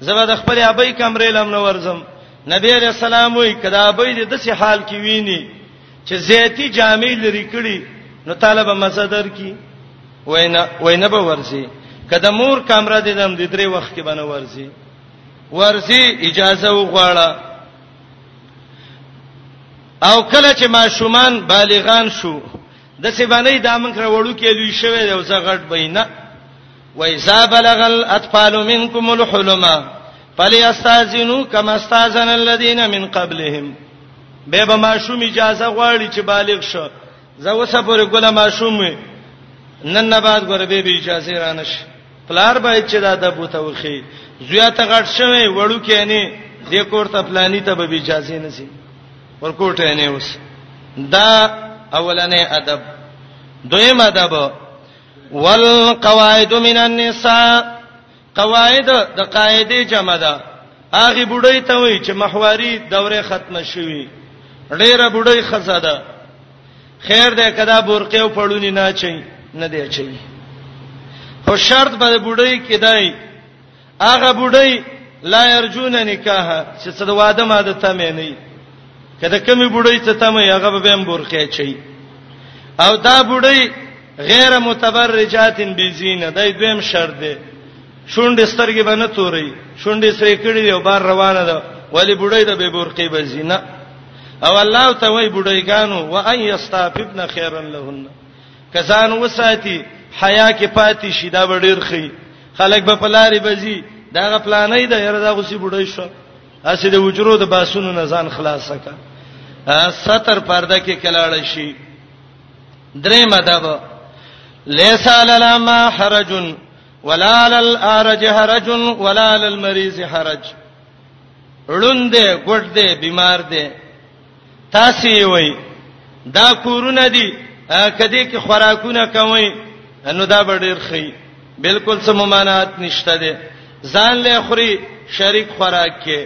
زبر د خپل ابي کمرې لم نه ورزم نبی علیہ السلام وی کدا ابي د دسه حال کې ویني چې زیتی جامې لري کړي نو طالب مزدر کی وینا وینا به ورزي کدا مور کمره دې دم د درې وخت کې بنه ورزي ورزي اجازه وغواړه او کله چې ما شومان بالغان شو د سی باندې د امن کړه وړو کې لوي شوی او زغړ بینه وإذا بلغ الأطفال منكم الحلم فليستاذنوا كما استاذن الذين من قبلهم به به ماشوم اجازه غواړي چې بالغ شو زه اوسه پورې ګله ماشوم وي نن نه بعد ګره به اجازه رانش پلار باید چې دا د بوته وخی زیاته غټ شوی وړو کې نه د کور ته پلاني ته به اجازه نه سي ورکوټه نه اوس دا اولنې ادب دویم ادب والقواعد من النساء قواعد د قاعده جمع ده هغه بډای ته وای چې محواری دوره ختم شوي ډیره بډای خزه ده خیر ده کدا بورقه او پړونی نه چي نه دی چي خو شرط به بډای کیدای هغه بډای لا يرجون نکاح چې څه د واده ماده تمه نه کده کمی بډای څه تمه هغه به هم برخه چي او دا بډای غیر متبرجاتن بزینه دای دویم شرط دی شونډې سترګې باندې توري شونډې سرې کړې دی او بار روانه ده ولی بډای د به برخه بزینه او الله ته وای بډایګانو و ان یستعففن خیرن لهن کزان وساتی حیا کې پاتې شي دا به ډیر خي خلک به پلاری بزي دا غ پلانې د یره دا غسی بډای شو اسې د وجرو د باسونو نه ځان خلاص کا ستر پرده کې کلاړ شي درې مدب ليس على ما حرج ولا على الارج حرج ولا على المريض حرج ړوند دې ګډ دې بیمار دې تاسو یې وای دا کورونه دي کدی کې خوراکونه کوي نو دا به ډیر خي بالکل سم ممانعات نشته دي ځان له خوري شریک خوراک کې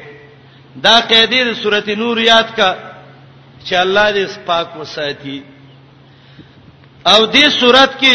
دا قیدی د سورته نور یاد کا چې الله دې پاک وساتي او دې سورته کې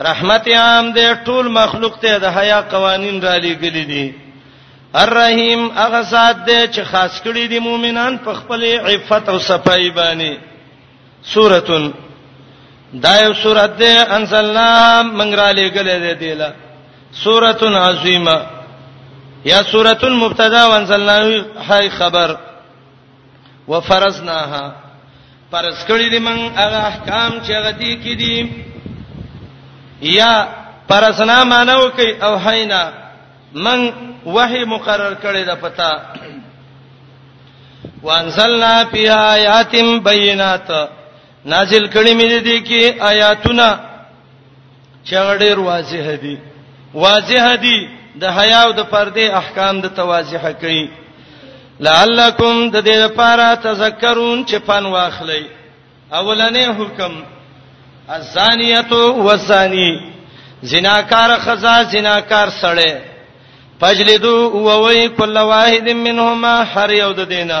رحمت عام دې ټول مخلوق ته د حیا قوانین را لېګلې دي الرحیم هغه ذات دې چې خاص کړی دي مؤمنان په خپل عفت او صفائی باندې سورتون دا یو سورته ده انزلنا من را لېګلې دې دیلا سورتون عظیمه یا سورتون مبتدا وانزلنا هاي خبر وفرزناها پرز کړی دی من هغه احکام چې هغه دی کې دي یا پرسنا مانو کوي او حینا من وحی مقرر کړی دا پتا وانزلنا فی آیات بینات نازل کړي مې دي کې آیاتونه چې ډېر واضح دي واضح دي د حیا او د پردې احکام د توازیح کوي لعلکم د دې لپاره تذکرون چې پن واخلئ اولنې حکم الزانیه والزانی زناکار خزا زناکار سړی فجلدو ووی کل واحد منهما هر یو د دینه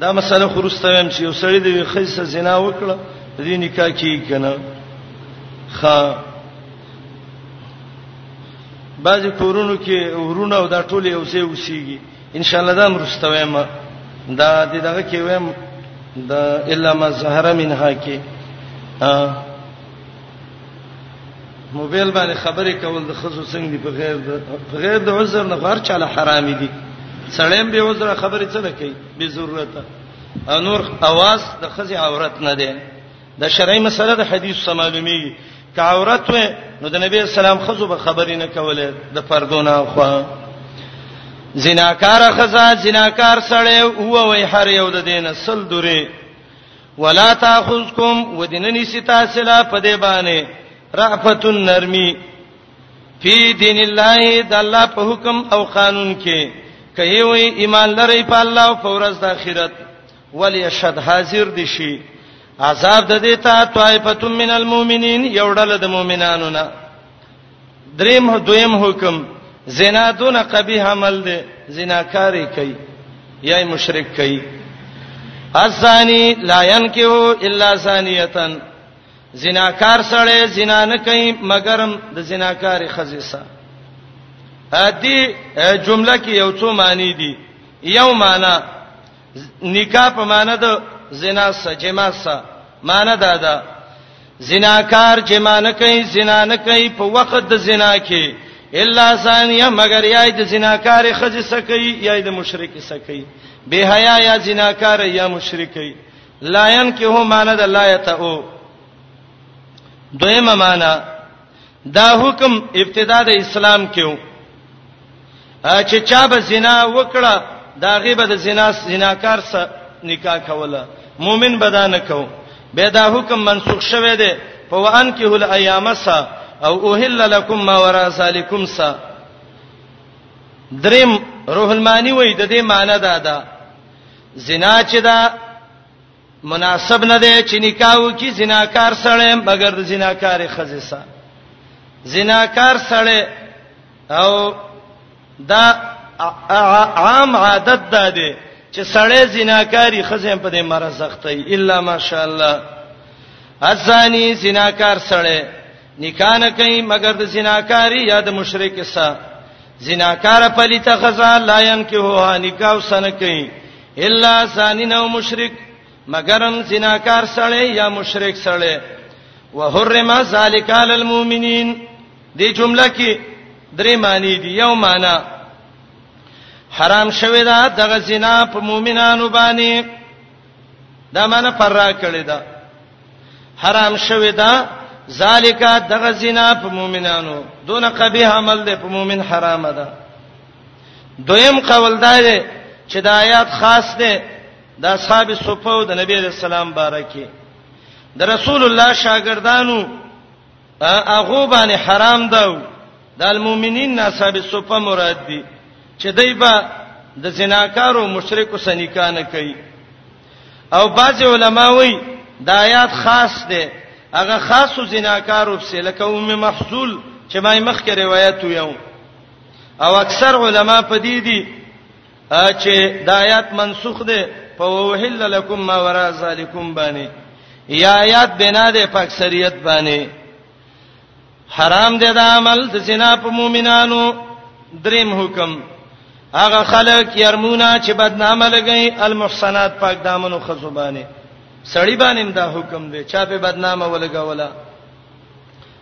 دا مسله خورسته ویم چې یو سړی د خیسه زنا وکړه دې نکاح کیږي کنه خا بعض کورونو کې ورونه او دا ټول یو ځای وسیږي ان شاء الله دا مرسته وایم دا د دغه کې وایم دا الا ما زهره منها کې ا موبایل باندې خبرې کول د خزو څنګه دی په غیر د غیر د عذر نه غیر چاله حرام دي سړیم به عذر خبرې څه نه کوي به ضرورت او نور اواز د خزي عورت نه دی د شرعي مسله د حدیث سم معلومي ک عورت و نو د نبی اسلام خزو به خبرې نه کوله د پردونه خو زناکار خزا زناکار سړی هو وای هر یو د دین سل دوره ولا تاخذکم ودیننی ستا سلا په دې باندې رحفتن نرمی فی دین الله د الله په حکم او قانون کې کوي وي ایمان لري په الله او په ورځ د آخرت ولی شد حاضر دي شي عذاب د دې ته طائفه من المؤمنین یو ډله د مؤمنانو نه دریم دویم حکم زنا دون قبیح عمل دی زناکاری کوي یا مشرک کوي الزانی لا ينکو الا زانیتن زناکار سره زنا نه کوي مګرم د زناکاری خزیسه ا دې جمله کې یو څو معنی دي یو معنی نکاح په معنی د زنا سجما سره معنی دا ده زناکار چې مان کوي زنا نه کوي په وخت د زنا کې الا ثانیه مگر یای د زناکار خزې سکی یای د مشرک سکی به حیا یا زناکار یا مشرکی لاین کې هو مان د لایته او دویمه معنا دا حکم ابتدا د اسلام کې و چې چا به زنا وکړه دا غیبه د زنا زناکار سره نکاح کوله مؤمن بدان کو به دا حکم منسوخ شوه دی په وان کې هل ایام سا او اوهل لکم ما ورا سالکم سا دریم روح المانی وای د دې معنی دا ده زنا چې دا مناسب نه دی چې نکاو کې زناکار سره مګر د زناکار خزې سره زناکار سره او دا عام عادت ده دی چې سړی زناکاری خزم په دې مرز اخته الا ماشاءالله ازانی زناکار سړی نکاح نه کوي مگر د زناکاری یا د مشرک سره زناکار پلیت غزا لا ينکحوها نکاح سره کوي الا ثانین او مشرک مگرم زناکار سره یا مشرک سره وحرم ذالک علی المؤمنین دې جمله کې درې معنی دي یو معنی حرام شوی دا دغه زنا په مؤمنانو باندې دا معنی فرا کړی دا حرام شوی دا ذالک دغه زنا په مؤمنانو دون قبیح عمل دی په مؤمن حرام ده دویم قول دا دی چې دا آیات خاص دی د اصحاب صفو د نبی رسول الله بارکه د رسول الله شاګردانو هغه باندې حرام ده د المؤمنین ناسب صفه مراد دي چې دای با د زناکارو مشرکو سنیکانه کوي او بعض علما وایي د آیات خاص ده هغه خاصو زناکارو په لکه ام محصول چې ما مخکې روایت ویو او اکثر علما په دې دي چې د آیات منسوخ دي په وحل لكم ما وراء ذلكم باندې یا آیات بنا ده په اکثریت باندې حرام دي د عمل د زنا په مؤمنانو دریم حکم هغه خلک يرمونا چې بدنامه لګي المحسنات پاک دامنو خزبانه سړی باندې دا حکم دی چا په بدنامه ولګا ولا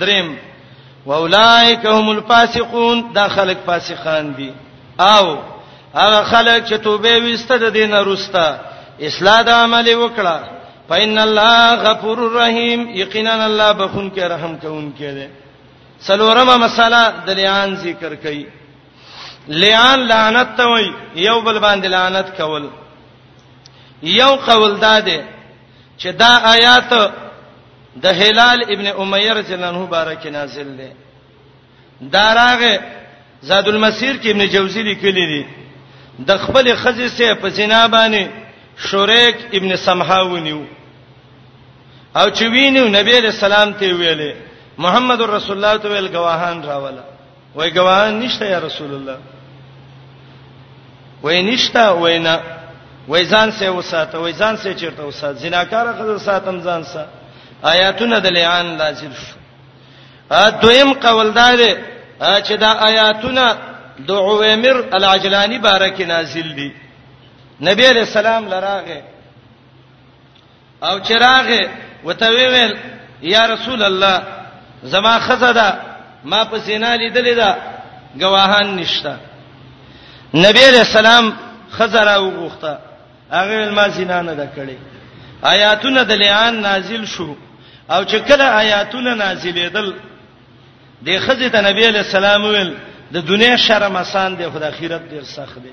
دریم واولائک هم الفاسقون دا خلق فاسقان دي او هغه خلق چې توبه وسته د دین وروسته اصلاح د عمل وکړه فإن الله غفور رحیم یقینا الله بخون کې رحم کوونکی دی سلورمه مساله د لیان ذکر کړي لیان لعنت ته وي یو بل باندې لعنت کول یو قول داده چې دا آیات د هلال ابن امیه رضی الله عنه بارک نازل دي داراغه زاد المسیر کې ابن جوزی لیکلی دی د خپل خزې سه په زنا باندې شریک ابن سمحا ونیو او چې وینیو نبی رسول الله ته ویلې محمد رسول الله ته ویل گواهان راولا وای ګواه نشته یا رسول الله وای نشته وای نه وای ځان سه وساته وای ځان سه چیرته وسات زناکار خزه ساتم ځان سه آیاتونه د لعان نازل شو ا دویم قول دا دی چې دا آیاتونه د عویمر العجلانی بارکه نازل دي نبی علیہ السلام لراغه او چراغه وته ویل یا رسول الله زما خزه ده ما په زنا لیدلې ده گواهان نشته نبی رسول الله خزه را وغوښته هغه ما زنا نه ده کړې آیاتونه د لعان نازل شو او چې کله آیاتونه نازلېدل د خزه ته نبی رسول الله ویل د دنیا شرم آسان دی خو د اخرت ډیر سخت دی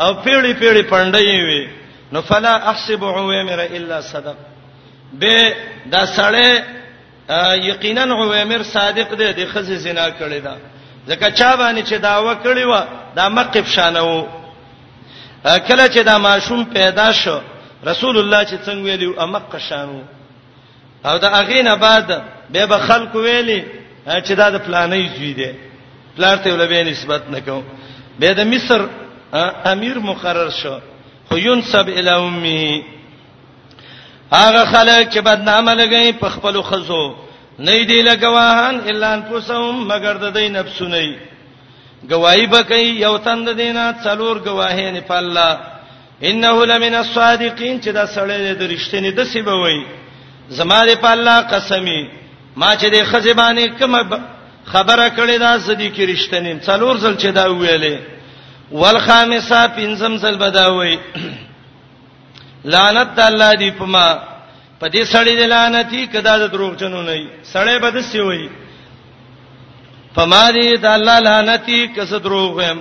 او پیړی پیړی پندای وی نو فلا احسب عوامر الا صدق به دا سړی یقینا عوامر صادق دی د خزې زنا کړی دا ځکه چا باندې چې داوا کړی و دا مقب شانه وو کله چې دا ماشوم پیدا شو رسول الله چې څنګه ویلو امق شانو او دا هغه نه بعد به به خلق ویلي چې دا د پلانې زوی دی پلار ته ولبه نسبت نکوم به د مصر امیر مقرر شو خو ينسب الى امه هغه خلک چې بدنامه لګي په خپل خزو نه دی لګواهان الا انفسهم مگر د دې نفسونه گواہی به کوي یو تند دینه څلور گواهین په الله انه لمن الصادقین چې دا سړی د رښتینی د سی به وای زما دې په الله قسمی ما چې د خزبانه کوم خبره کړې دا سدي کې رښتینی څلور ځل چې دا ویلې والخامسه پنځم ځل بداوي لعنت الله دی په ما په دې سړی د لعنتی کدا د دروغ جنو نه سړی بد سی وای په ما دې د الله لعنتی کس دروغ هم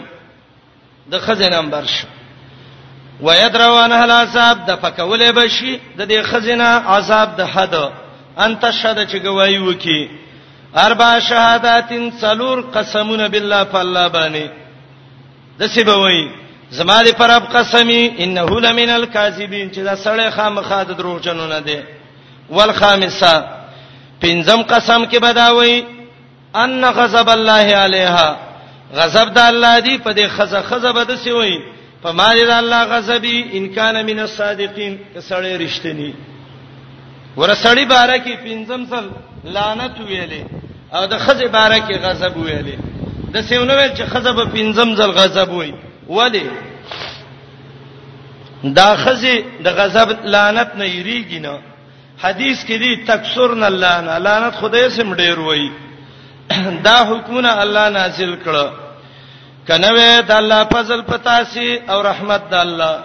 د خزه نمبر شو ويدروان هل عذاب د فکولې بشي د دې خزینه عذاب د حد انت شهد چې گواہی وکي اربع شهاداتن څلور قسمونه بالله فالله باندې د سی به وای زما دې پر اب قسمی انه لمن الکاذبین چې دا سړی خامخا د دروغ جنونه دی والخامسه پنځم قسم کې بداوي ان غضب الله علیها غضب د الله دی په دې خزه خزه بد سی وای په ما دې الله غضبی ان کان من الصادقین کسړې رښتینی ورسړی بارکی پنځم سل لعنت ویلې او د خزه بارکی غضب ویلې د سیونه ویل چې خزه په پنځم ځل غضب وای ولی دا خزه د غضب لعنت نه یریږي نه حدیث کې دی تکسرن الله نه لعنت خدای سم ډیر وای دا حکمونه الله نازل کړه کنه وې د الله فضل پتا سي او رحمت د الله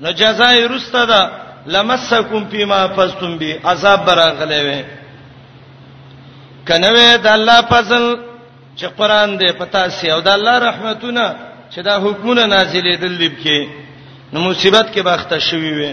نو جزای رسته ده لمسکم فيما فزتم بي عذاب براغلې وې کنه وې د الله فضل چې قران دې پتا سي او د الله رحمتونه چې دا حکمونه نازلې دلې بکې نو مصیبت کې باخته شوي وې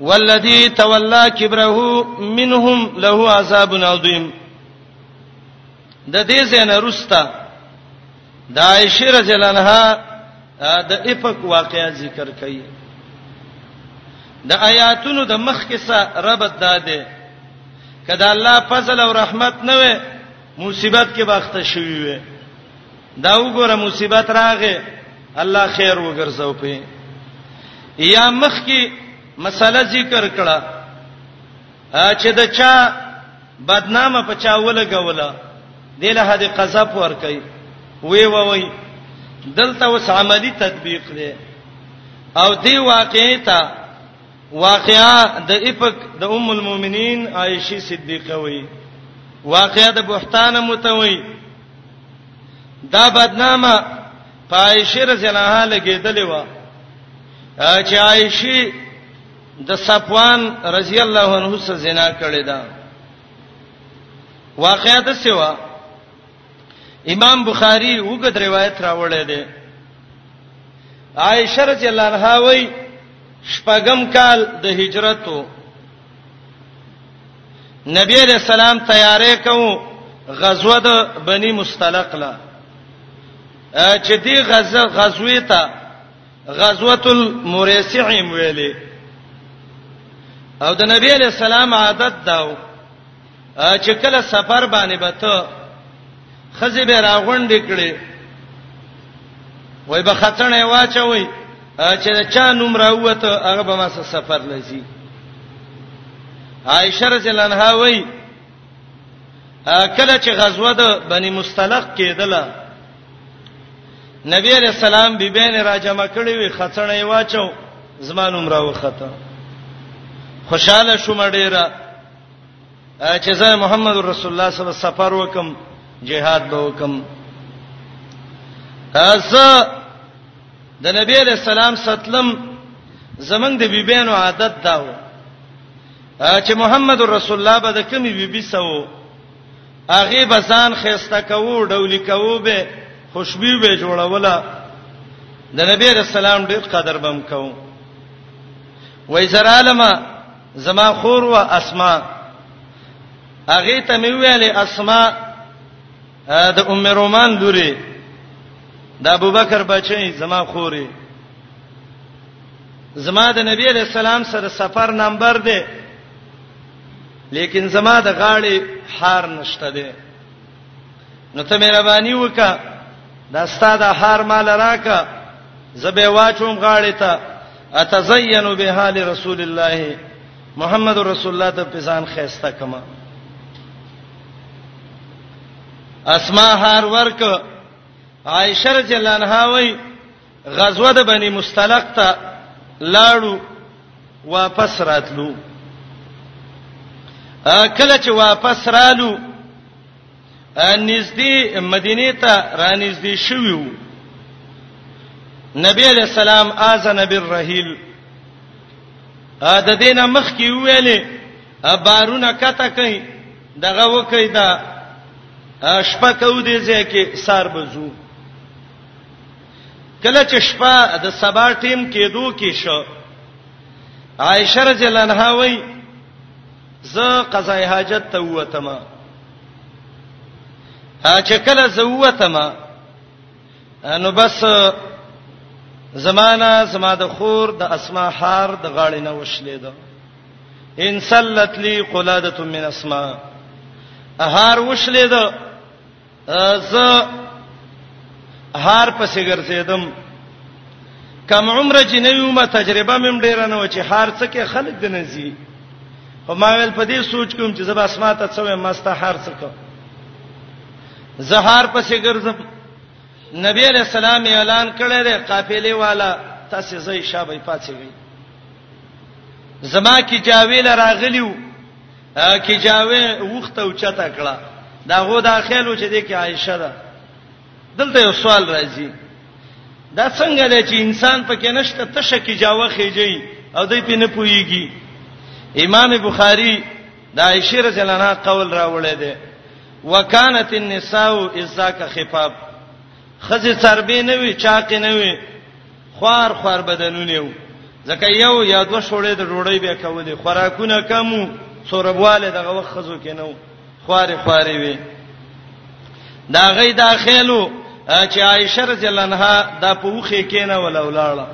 والذي تولى كبره منهم له عذاب عظيم د دې زنه رستا د عائشه رضی الله عنها د افق واقعا ذکر کړي د آیاتونو د مخ کې سره ربط داده کله الله فضل او رحمت نه وي مصیبت کې باخته شوی وي دا وګوره مصیبت راغې الله خیر وګرځاو په یا مخ کې مسله ذکر کړه چې د چا بدنامه په چا ولګوله دله هدي قذف ور کوي وی وی دلته اوس عملی تطبیق دی او دی واقعي ته واقعا د افق د ام المؤمنین عائشه صدیقه وی واقعا د بهتان متوي دا بدنامه پایشه رضی الله عنها لګیدلې و چې عائشه د صفوان رضی الله عنه سره زنا کړې ده واقعا د سیوا امام بخاری وګد روایت راوړی دی عائشه رضی الله عنها وای شپږم کال د هجرتو نبی علیہ السلام تیارې کوو غزوه د بنی مستلق لا چې دی غزوه غزوه ته غزوه المریسع ویلې او د نبی علیہ السلام عادت داو چې کله سفر باندې بته خزی به راغونډ کړي وای به خطرنه واچوي چې چا نوم راوته هغه به ما سفر لسی عائشه رضی الله عنها وای کله چې غزوه د بنی مستلق کېدله نبی علیہ السلام بیبین را جمع کړي وي خطرنه یې واچو زمانوم راو خطه خوشاله شوم ډیره چې زه محمد رسول الله صلی الله علیه وسلم سفر وکم جهاد به وکم زه د نبی علیہ السلام ستلم زمنګ د بیبینو عادت داو چې محمد رسول الله به د کمی بیبي سو هغه بسان خيسته کوو ډولی کوو به خوشبو به جوړوله د نبی رسول الله ډیر قدر بم کوو وای زرالما زما خور و اسماء هغه ته مې ویلې اسماء د ام رومان لوري د ابوبکر بچي زما خوري زما د نبی علیہ السلام سره سفر نمبر دی لیکن زما د غاړې حار نشته دی نو ته مهرباني وکا دا ستاده حار مال راکا زبې واچوم غاړې ته اتزین بها لرسول الله محمد رسول الله ته پسان خيسته کما اسماء هر ورک عائشه رضی الله عنها وای غزوه د بنی مستلق ته لاړو واپس راتلو کله چې واپس رالو نږدې مدینه ته را نږدې شوی وو نبی علیہ السلام اذن بالرحیل ا د دینه مخ کی ویلې بارونه کته کوي دغه وکي دا شپه کو دي ځکه سار بزو کله چې شپه د سبا ټیم کېدو کې شو عائشه رضی الله عنها وای زه قضای حاجت ته وته ما ا چې کله زووتم نو بس زمانہ زما د خور د اسما حار د غاړې نه وشلې ده ان سلت لی قلاده من اسما هار وشلې ده ز هار پسې ګرځیدم کم عمر چې نه یو ما تجربه مم ډیر نه و چې هر څه کې خلک د نزي او ما ویل په دې سوچ کوم چې زب اسماء ته څو مسته هر څه کو زهار پسې ګرځم نبی علیہ السلام اعلان کړی دی قافلې والا تاسو زې شابه پاتېږي زما کی جاویل راغلیو کی جاوی وخت او چتا کړه دا غو داخلو چې د کې عائشه ده دلته یو سوال راځي دا څنګه دی چې انسان پکې نشته تشه کې جاوه خېږي او دوی په نه پويږي امام بخاری د عائشه رضی الله عنها قول راوړی دی وکانت النساء اذا كخفاف خزه چربې نه وي چاق نه وي خوار خوار بدنونه وي ځکه یو یا دوه شوړې د ډوړې به کولې خوراکونه کمو سوربواله دغه وخت خزو کې نه وو خواري خواري وي دا غي دا خېلو چې عائشه رضی الله عنها دا په وخه کېنه ولا ولاړه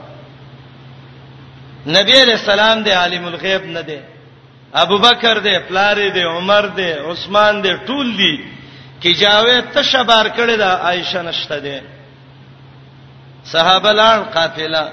نبی علیہ السلام دی عالم الغیب نه دی ابو بکر دی پلار دی عمر دی عثمان دی ټول دی کی جاوه تشبار کړی دا عائشه نشته دی صحابه لان قافله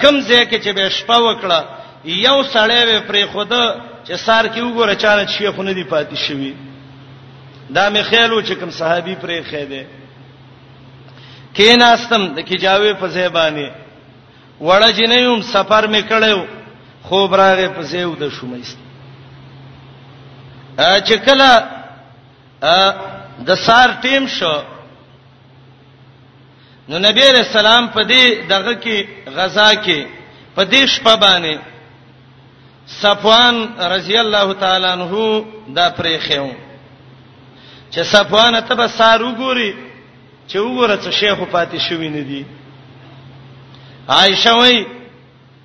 کم ځای کې چې به شپه وکړه یو سړی به پرې خود چې سار کې وګوره چانه شیخ نه دی پاتې شوی دا مې خیال و چې کوم صحابي پرې خېده کیناستم د کیجاوي په ځای باندې وړه جنېم سفر مې کړو خوب راغې په ځای ود شومېست ا چې کله د سار ټیم شو نو نبی علیہ السلام په دې دغه کې غزا کې په دې شپه باندې صفوان رضی الله تعالی عنہ دا پرې خېو چې صفوان ته به سار وګوري چې وګوره چې شیخ پاتې شوی نه دی عائشه وای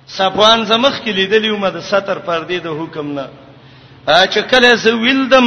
صفوان زمخ کې لیدلی و مده ستر پردې د حکم نه چې کله زه ویلدم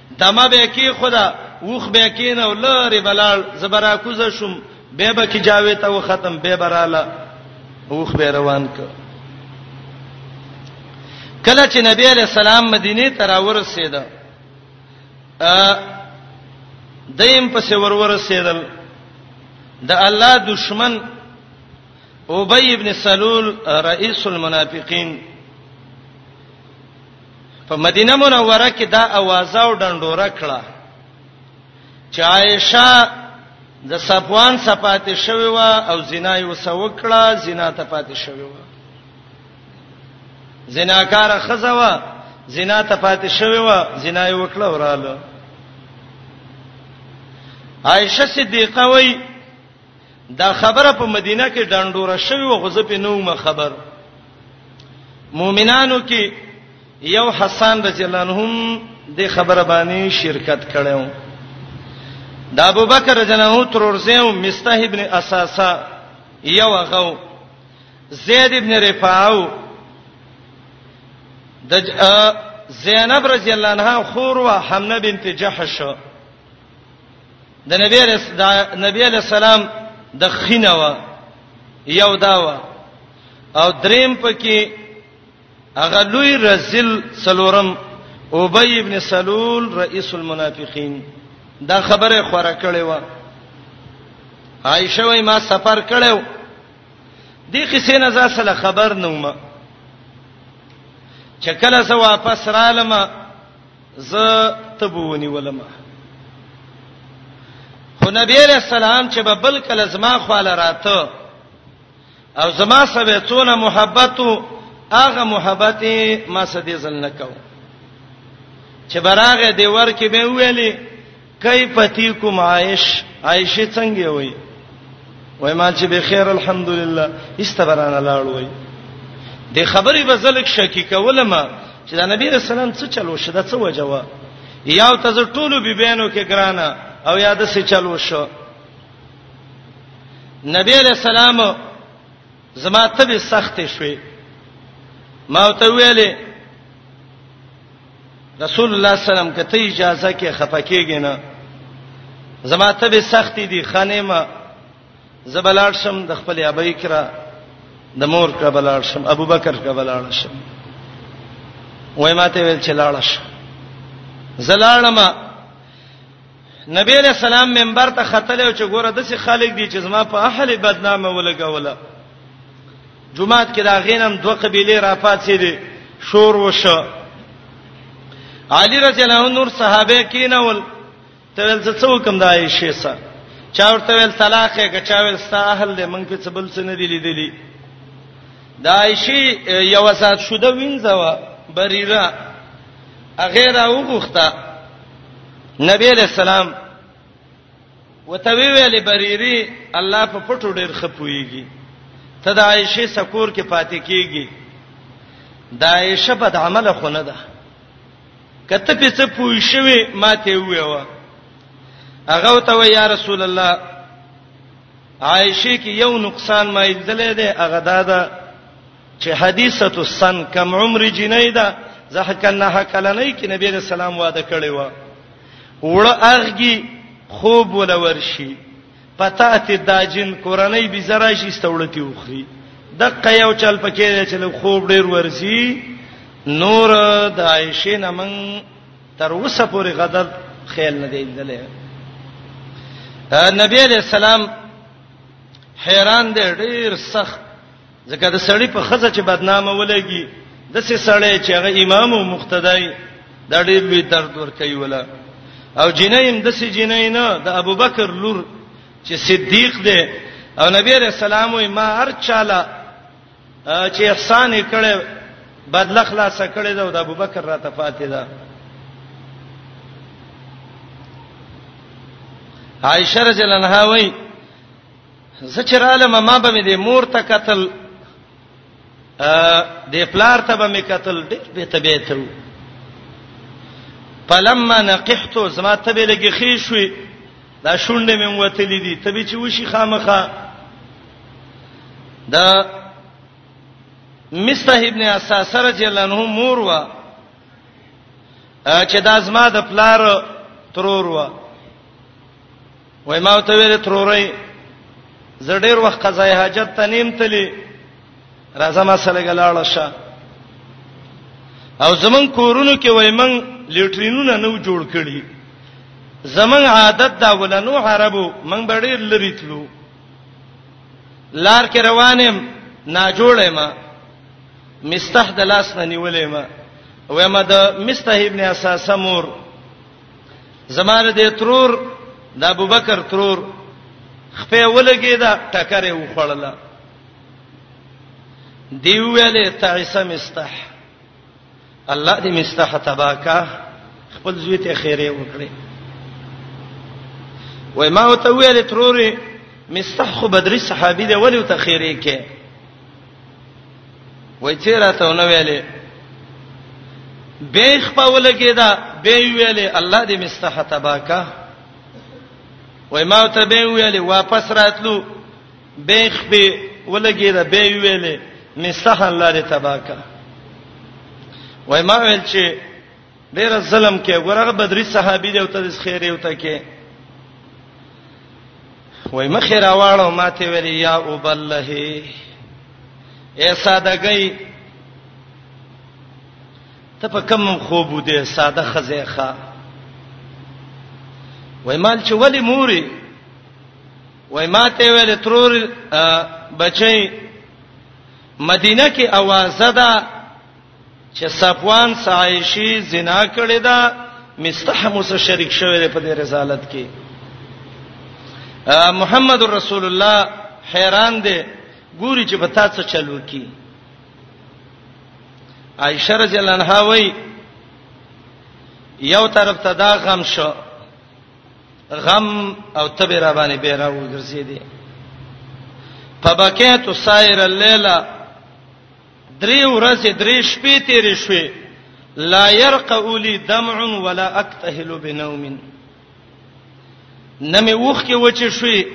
دمه به کې خدا وخ به کې نه ولاره بلال زبرا کوزه شوم به به کې جاوي ته و ختم به براله وخ به روان ک کله چې نبی علیہ السلام مدینه ته راورسید ا دیم په سور ورسیدل د الله دشمن ابی ابن سلول رئیس المنافقین په مدینه منوره کې دا اوازه او ډنډوره کړه چې عائشه د صفوان صفاتې شوی و او زنا یې وسوکړه زنا ته پاتې شوی و زناکار خزه و زنا ته پاتې شوی و زنا یې وکړه وراله عائشه صدیقه وای دا خبره په مدینه کې ډنډوره شوی و غزه په نومه خبر مؤمنانو کې یو حسان رضی الله عنهم د خبره باندې شرکت کړو د ابوبکر رضی الله عنه تر ورځو مستح ابن اساسا یو غو زید ابن رفاعو د زینب رضی الله عنها خور وا حمله بنت جحش د نبی رس د نبی علی السلام د خینه و یو دا و او دریم پکې هغه لوی رزل سلورم ابی ابن سلول رئیس المنافقین دا خبره خوره کړې و عائشه وای ما سفر کړو دې قصې نه ځاسله خبر نه ومه چکله زه واپس رالم زه تبونی ولما خو نبی علیہ السلام چې به بل کله زما خواله راته او زما سره څونه محبت هغه محبت ما سدي زل نکاو چې براغه دی ورکه به ویلي کیف تیکم عائش عائشه څنګه وای وای ما چې به خیر الحمدلله استبرانه لاړ وای د خبرې بزلک شکی کوله ما چې دا نبی رسول الله څه چلو شدا څه وجوه یاو تاسو ټولو بیبینو کې ګرانه او یاد سه چلو شو نبی علیہ السلام زما تبه سخت شوي ما ته ویلې رسول الله سلام کته اجازه کې خپکیږي نه زما ته به سخت دي خانیمه زبلاړ شم د خپل ابي کرا د مور کرا بلاړ شم ابوبکر کرا بلاړ شم وای ماته ویل چې لاړ شم زلاړم نبی علیہ السلام منبر ته خطل او چې ګوره د څه خلک دي چې زما په اهل بدنامه ولګوله جمعات کې دا غینم دوه قبيله راپاتې دي شور وشو علي رضی الله عنه نور صحابه کینول ته ول څه وکم د عائشه سره چا ورته ول طلاق یې کچا ول ستا اهل دې مونږ په څه بل څه نه دی لیدلی د عائشه یو سات شوده وینځوا بریرا اغه را وغوخته نبی علیہ السلام وته وی ویلې بریری الله په پټو ډیر خپويږي ته د عائشه سکور کې پاتې کیږي د عائشه بد عمل خو نه ده کته په څه پوي شوی ماته ویوا هغه ته وی یا رسول الله عائشه کې یو نقصان ما یې دلې ده هغه دا ده چې حدیثه السن کم عمر جنې ده زه کنه کلنې کې نبی رسول سلام واده کړی و وړه اغږي خوب ولا ورشي پتا ته داجن کورنۍ بي زرا شي استوړتی وخري دقه یو چل پکې چې له خوب ډیر ورسي نور د عائشه نمن تر اوسه پورې غدر خیال نه دی دلې نبی علیہ السلام حیران دی ډیر سخت ځکه د سړی په خزه چې بدنامه ولګي د سې سړی چې هغه امام او مقتدی دا ډېر لوی درد ور کوي ولا او جنیم د سې جنین د ابوبکر لور چې صدیق دی او نبی رسول الله ما هر چاله چې احسان کړي بدل خلاص کړي دا د ابوبکر را تفاتې ده عائشه رضی الله عنها وایي زه چې رالم ما به مې د مور ته قتل ا د پلار ته به مې قتل ډېر به طبيعت وو فلما نقحت زما ته به لګي خې شوې دا شونډې مې وتلې دي ته به چې وشي خامخه دا مستح ابن اساس رضی الله عنه مور وا چې دا زما د پلار ترور وا وای ما ته ویل ترورې زه ډیر وخت قضای حاجت ته نیم تلی راځه ما سره غلاړه شه او زمون کورونو کې وای من لیټرینونه نو جوړ کړی زمون عادت دا ولنو عربو من ډیر لری تلو لار کې روانم نا جوړې ما مستح د لاس نه نیولې ما وای ما د مستح ابن اساسه مور زماره د ترور د ابوبکر ترور خپې ولګې دا ټکرې وخړله دی ویلې تعیسه مستح الله دې مستح تباکا خپل زوی ته خیره وکړي وای ما وته ویلې ترورې مستح خو بدري صحابي دی ولې ته خیره کې وای چې راته نو ویلې به خپل کېدا به ویلې الله دې مستحه تباکا وای ما ته به ویلې واپس راتلو به خپل ولګېدا به ویلې مستحه الله دې تباکا وای ما ویل چې ډیر ظلم کې ګورغه بدري صحابي دی او ته خیر یو ته کې وای مخه راواړو ماته ویل یا وبله اے سادهګی ته په کم خوب ودې ساده خزېخه وای مال چې ولی موري وای ماته ویل ترور بچي مدینه کې اوازه ده چې صفوان سایشی زنا کړی دا مستحم سره شریک شوی دی په دې رسالت کې محمد رسول الله حیران دی ګوري چې پتا څه چلو کی عائشه رضی الله عنها وای یو طرف ته دا غم شو غم او تبه را باندې به را وګرځې دي فبکیت سایر الليله درې ورځې درې شپې تیرې شوې لا يرقع لي دمع ولا اكتهل بنوم نمې وښ کې وچ شوې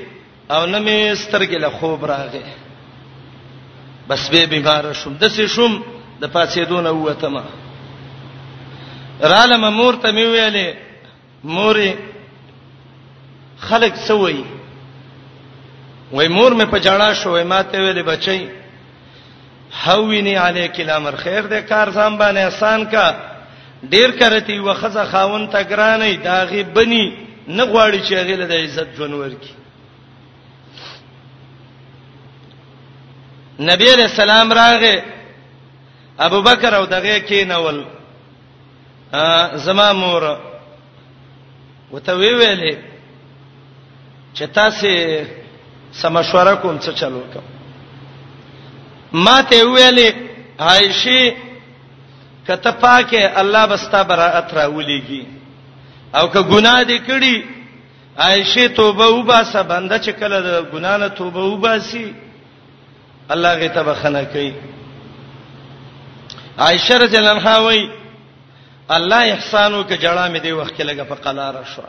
او نمې سترګې له خوب راغې بس به بیمار شوم د سې شوم د پاتې دونه وته ما رالم مور ته مې ویلې موري خلک سوي وای مور مې په جړا شوې ماته ویلې بچي حوینی علیک الامر خیر دې کار ځان باندې آسان کا ډیر کرتی وخزه خاون ته ګرانې داغي بني نه غواړي چې هغه له عزت جنور کی نبی علیہ السلام راغه ابوبکر او دغه کینول زما مور وته وی ویلې چې تاسو سمشوره کوم څه چلو کوم ما ته ویلې عائشه کته پاکه الله بستا براءت راولېږي او که ګناه دې کړی عائشه توبه وباسه بنده چې کله د ګناه نه توبه وباسي الله غي تبخنه کوي عائشه رضی الله عنها وای الله احسانو کې جړه مې دی وخت کې لګه په قلار شو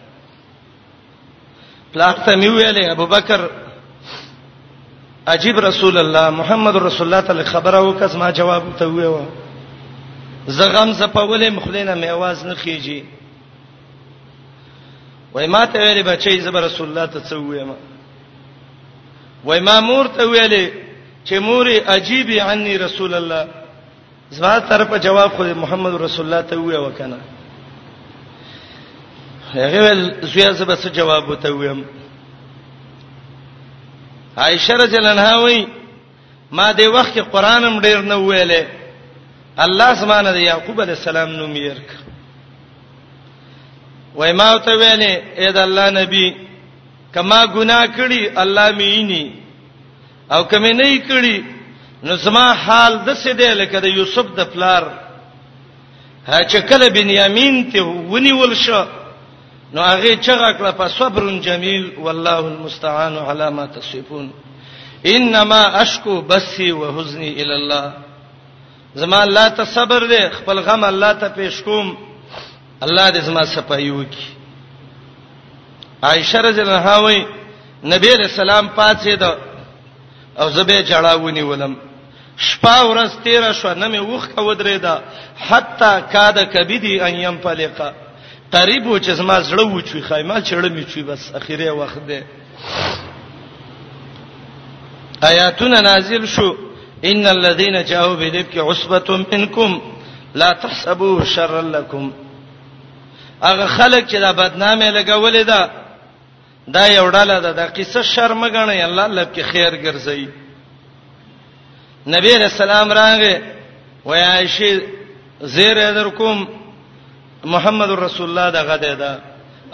پلاک ته مې ویلې ابوبکر عجیب رسول الله محمد رسول الله تعالی خبره وکړه ما جواب ته ویو زغم زپولې مخلینه مې आवाज نه خيږي وای ما ته ویلې بچي زبر رسول الله ته څه ویمه وای ما مور ته ویلې چې موري عجيبي عني رسول الله زما طرف جواب خو محمد رسول الله ته وی وکنه هغه ول زویا زبر څه جواب وته ویم عائشه رضی الله عنها وی ما دې وخت کې قران هم ډیر نه ویلې الله سبحانه د یعقوب علی السلام نوم یې ورک وای ما ته ویلې اې د الله نبی کما ګناه کړي الله مې ویني او کمه نه کړي نو زما حال د څه دی لکه د یوسف د پلار چې کله بنیامین ته ونیول شو نو هغه چغه کړه په صبر جمیل والله المستعان علی ما تصفون انما اشکو بثي وحزني الى الله زما الله ته صبر دې خپل غم الله ته پیش کوم الله دې زما صفائی وکي عائشه رضی الله عنها وای نبی علیہ السلام پاتې ده او زبې جړاونی ولم شپه ورځ تیر شو نه مې وښ کو درې ده حتا کاده کبدی ان يم پلقه قریب و چې زما زړه و چوي خایمه چړمې چوي بس اخیره وخت ده آیاتنا نازل شو ان الذين جاءوا بالافك عصبه منكم لا تحسبوه شرا لكم هغه خلک چې دا بدنامه لګولې ده دا یو ډاله ده دا قصه شرم غنی الله لب کې خیر ګرځي نبی رسول الله راغه وای عائشه زیر در کوم محمد رسول الله دغه دی دا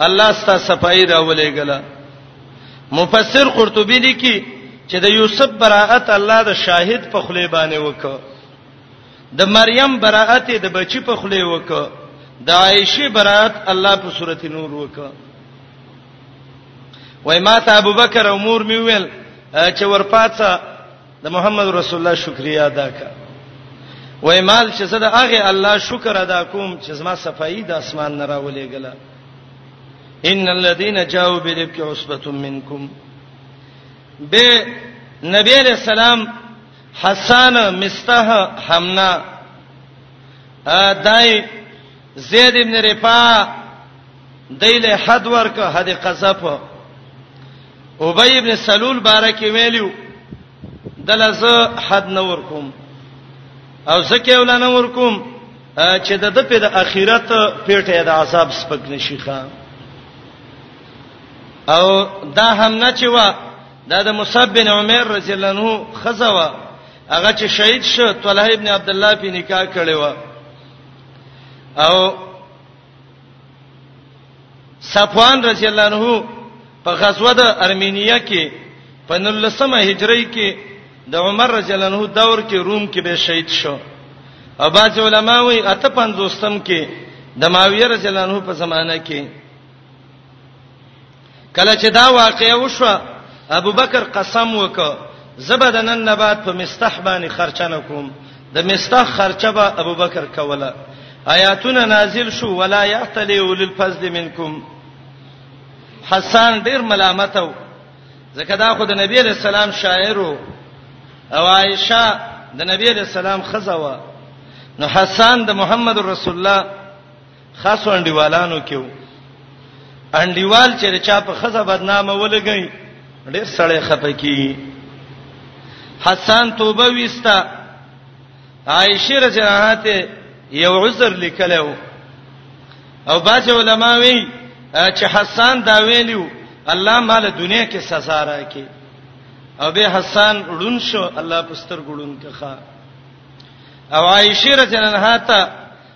الله ستا صفائی راولې غلا مفسر قرطبي لیکي چې د یوسف براءت الله د شاهد په خلی باندې وکړه د مریم براءت د بچی په خلی وکړه د عائشه براءت الله په صورت نور وکړه وای ما ته ابوبکر او مور می ویل چې ورپاتې د محمد رسول الله شکریا ادا کا وای مال چې زه د هغه الله شکر ادا کوم چې زما صفائی د اسمان نه راولې غلا ان الذين جاءوا بالابك عصبه منكم به نبی علیہ السلام حسان مستح حمنا دای زید ابن رفاعه دایله حد ورکه حد قذف ابی ابن سلول بارکه ویلو دلزه حد نور کوم او زکه ولنه ور کوم چې د د په د اخرت پیټه د عذاب سپک نشي ښا او دا هم نه چې وا دا د مصعب بن عمر رضی الله عنه خزوا هغه چې شهید شو طلحه ابن عبد الله په نکاح کړي و او صفوان رضی الله عنه په غزوه د ارمینیا کې په 19مه هجری کې د عمر رضی الله عنه دور کې روم کې به شهید شو او باج علماوی اته 50م کې د ماویه رضی الله عنه په زمانہ کې کله چې دا واقعي وشو ابو بکر قسم وکړ زبدنن نبات په مستح باندې خرچنه کوم د مستح خرچه به ابو بکر کوله آیاتونه نازل شو ولا یحتلی اول الفضل منکم حسان ډیر ملامت و ځکه دا خو د نبی علی السلام شاعر و او عائشه د نبی علی السلام خزوه نو حسان د محمد رسول الله خاصو انډیوالانو کې وو انډیوال چې چا په خزه بدنامه ولګی ډیر سړی خپه کی حسن توبه وستا عائشه رضی الله عنها ته یو عذر لیکلو او باج علماء وی چې حسن دا ویلو الله مال دنیا کې سزا راکې او به حسن وډون شو الله پستر ګړون کخه او عائشه رضی الله عنها ته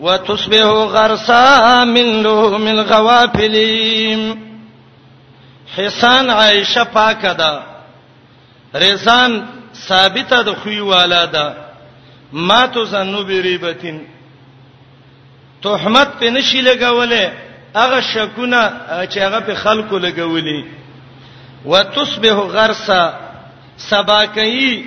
وتصبح غرسا من لهم الغوافل حسان عائشه پاکه ده رزان ثابته د خوې والا ده ما تو زنو بریبتین تهمت په نشي لګولې هغه شکونه چې هغه په خلکو لګولې وتصبح غرسا سبا کوي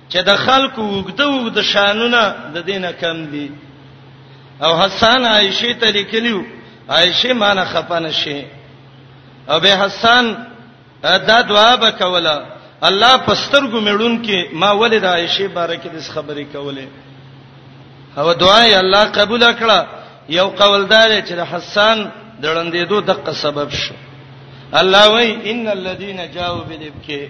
چې د خلکو وګده وګد شانونه د دینه کم دي او حسن عائشه ته لیکلیو عائشه مان خپنه شي او به حسن دا دعا وکوله الله پسترګو مړون کې ما ولې د عائشه باره کې د خبرې کولې او دعا یې الله قبول کړه یو قوالدار چې د حسن د ړندېدو دغه سبب شو الله وای ان الذين جاءوا بالابکه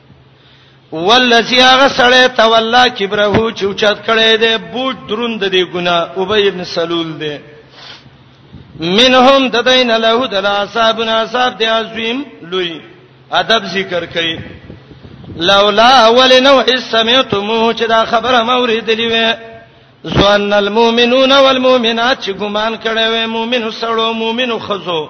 والذي هغه سړی تولا کبره چې اوچت کړي دی بوج دروند دی ګنا ابي ابن سلول دی منهم ددین له د اصحاب اصحاب دی عظیم لوی ادب ذکر کړي لولا اول نو اسمعتموه چې دا خبره ما ورېدلې وې ځوان المؤمنون والمؤمنات چې ګمان کړي وې مؤمن سره مؤمن خزو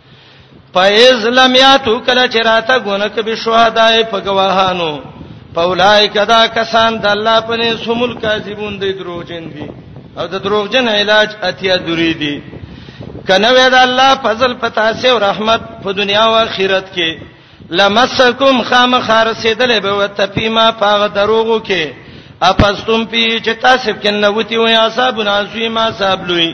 فایز لم یاتو کله چې راته غونه کې به شهداي په گواهانو پولای کدا کسان د الله په نه سمول کاذبون دی دروغجن دي او د دروغجن علاج اتیا دوری دي کنه وې د الله فضل پتا سي او رحمت په دنیا او آخرت کې لمسکم خام خارسیدل به وتفیما پاغه دروغو کې اپستم پی چې تاسو کې نوتی وي اصحاب نازوی ما صاحب لوی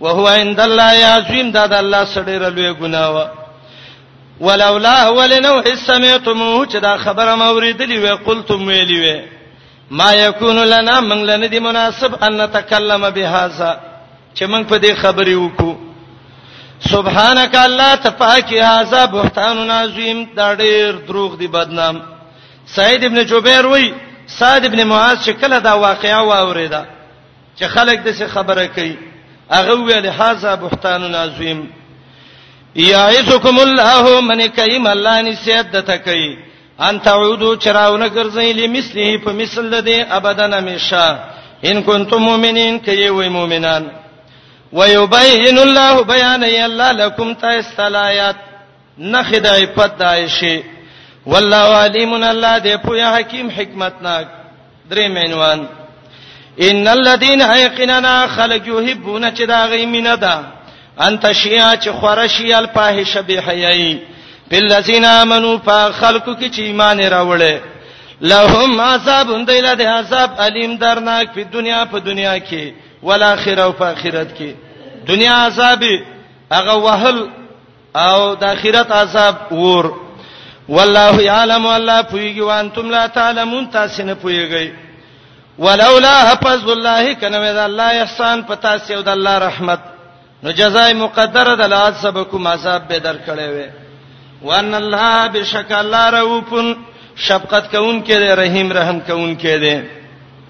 وهو عند الله عظیم دا د الله سره لوی ګناوه ولولا ولنو حسمیتمو چې دا خبره ما اوریدلی وې قلتم ویلی وې ما یکون لنا من لن دی مناسب ان نتکلم بهذا چې موږ په دې خبرې وکړو سبحانك الله تپاکي هاذا بهتان عظیم دا ډېر دروغ دی بدنام سعید ابن جبیر وای سعد ابن معاذ شکل دا واقعا واوریدا چې خلک د څه خبره کوي هغه ویل هاذا بهتان عظیم یعزکم الله من کیم الله نسیت دته کوي ان تعودو چراونه ګرځي لمثله په مثل ده ابدن همیشه ان کنتم مؤمنین کای وای مؤمنان ويبين الله بيان الله لكم تاسو نخې د عفت د عائشه والله علیم الله دې پوهه حکیم حکمتناک درې مینوان ان الذين يقيننا خلق يحبون چې دا غي مینه ده انت شیا چې خورشی الفاحش بحیای بالذین آمنو فخلقو کې چې ایمان راوړل لهم عذاب دیل د عذاب الیم درناک په دنیا په دنیا کې ولا اخره او په اخرت کې دنیا عذاب هغه وهل او د اخرت عذاب ور والله يعلم الله پويږي وانتم لا تعلمون تاسو نه پويږئ ولولا حفظ الله کنه د الله احسان پتا سیو د الله رحمت نو جزای مقدره د لاد سبکم عذاب به درکړې وي وان الله بشک الله رؤفن شفقت کون کې دی رحیم رحم کون کې دی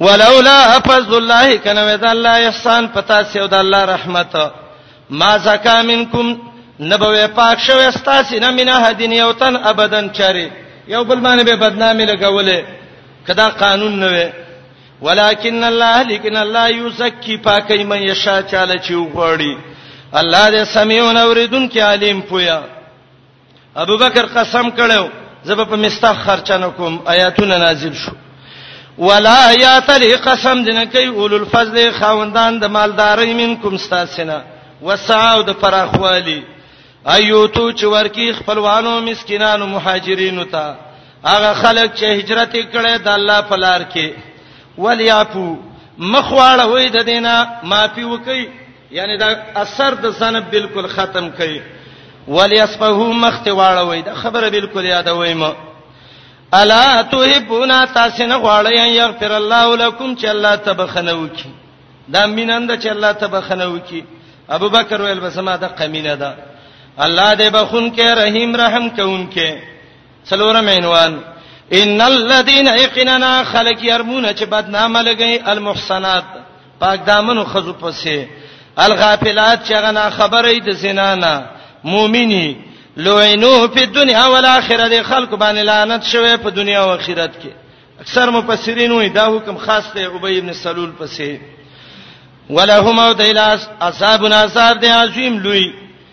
ولولا فضل الله کنه وذ الله احسان پتا سیو د الله رحمت ما زکا منکم نبوي پاک شوی استاسی نه مینه هدین یو تن ابدن چری یو بل باندې به بدنامي لګولې کدا قانون نه وي ولکن الله لیکن الله یزکی پاکي من یشا چاله چی وغړي الله دې سميون اوریدون کې عالم پویا ابو بکر قسم کړو زب په مستا خرچ نه کوم آیاتونه نازل شو ولا یاتل قسم دین کوي اول الفضل خوندان د مالداري منکم استاسنا وسعو د فراخوالی ایوتو چې ورکی خپلوانو مسکینانو مهاجرینو ته هغه خلک چې هجرت کړي د الله په لار کې ولیاپو مخواړه وې د دینه معافي وکي یعنی دا اثر د ځنه بالکل ختم کړي ولی اسفهو مخت واړوي دا خبره بالکل یادوي ما الا تحبون تاسو نه غواړی ان یغفر الله لكم چې الله تبخنه وکي دا مینند چې الله تبخنه وکي ابو بکر ویل بسما دا قمینه ده الله دې بخون کې رحیم رحم کون کې څلورم عنوان ان الذين يقيننا خلق يرمون چې بدنامه لګي المحسنات پاک دامنو خزو پسې الغافلات چې غنا خبرې د زنا نه مؤمنی لوینو په دنیا او آخرت د خلق باندې لعنت شوه په دنیا او آخرت کې اکثر مفسرین وایي دا حکم خاص دی ابی ابن سلول پسې ولهم او د الاس اصحاب ناصر دی عظیم لوی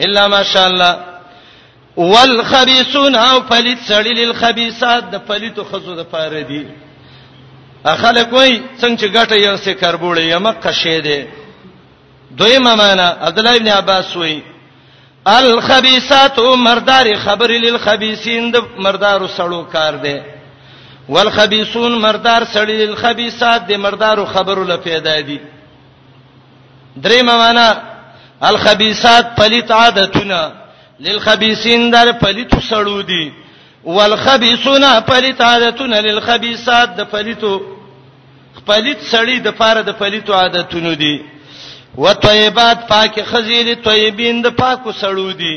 الا ماشاءالله والخبيثون او پلیت سړی للخبيثات د پلیتو خزو د پاره دي اخلک وای څنګه چې ګټه یو سه کربوړې یمه قشه دي دویمه معنا عبد الله ابن عباس وای الخبيثات مردار خبر للخبيثين د مردار سړو کار دی والخبيثون مردار سړی للخبيثات د مردار خبرو لپاره دی درې معنا الخبيثات پلیت عادتونه للخبيثين در پلیت سړو دي والخبيثون پلیت عادتونه للخبيثات د پلیتو پلیت سړی د پاره د پلیتو عادتونه دي وطيبات پاک خزيل طيبين د پاکو سړو دي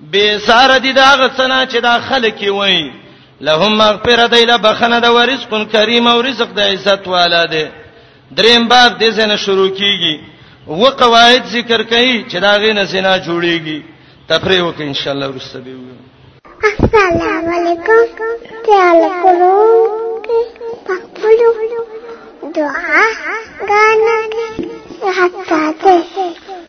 به سار دي دا غڅنا چې دا خلک وي لهم مغفرت ایله بخنه د ورزق کریم او رزق د عزت والا دی دریم باب د زنه شروع کیږي و قواعد ذکر کوي چې دا غینه زنا جوړیږي تفریح وک ان شاء الله ورسته به وي السلام علیکم تعال کولو پخپلو دعا غانا حتا ته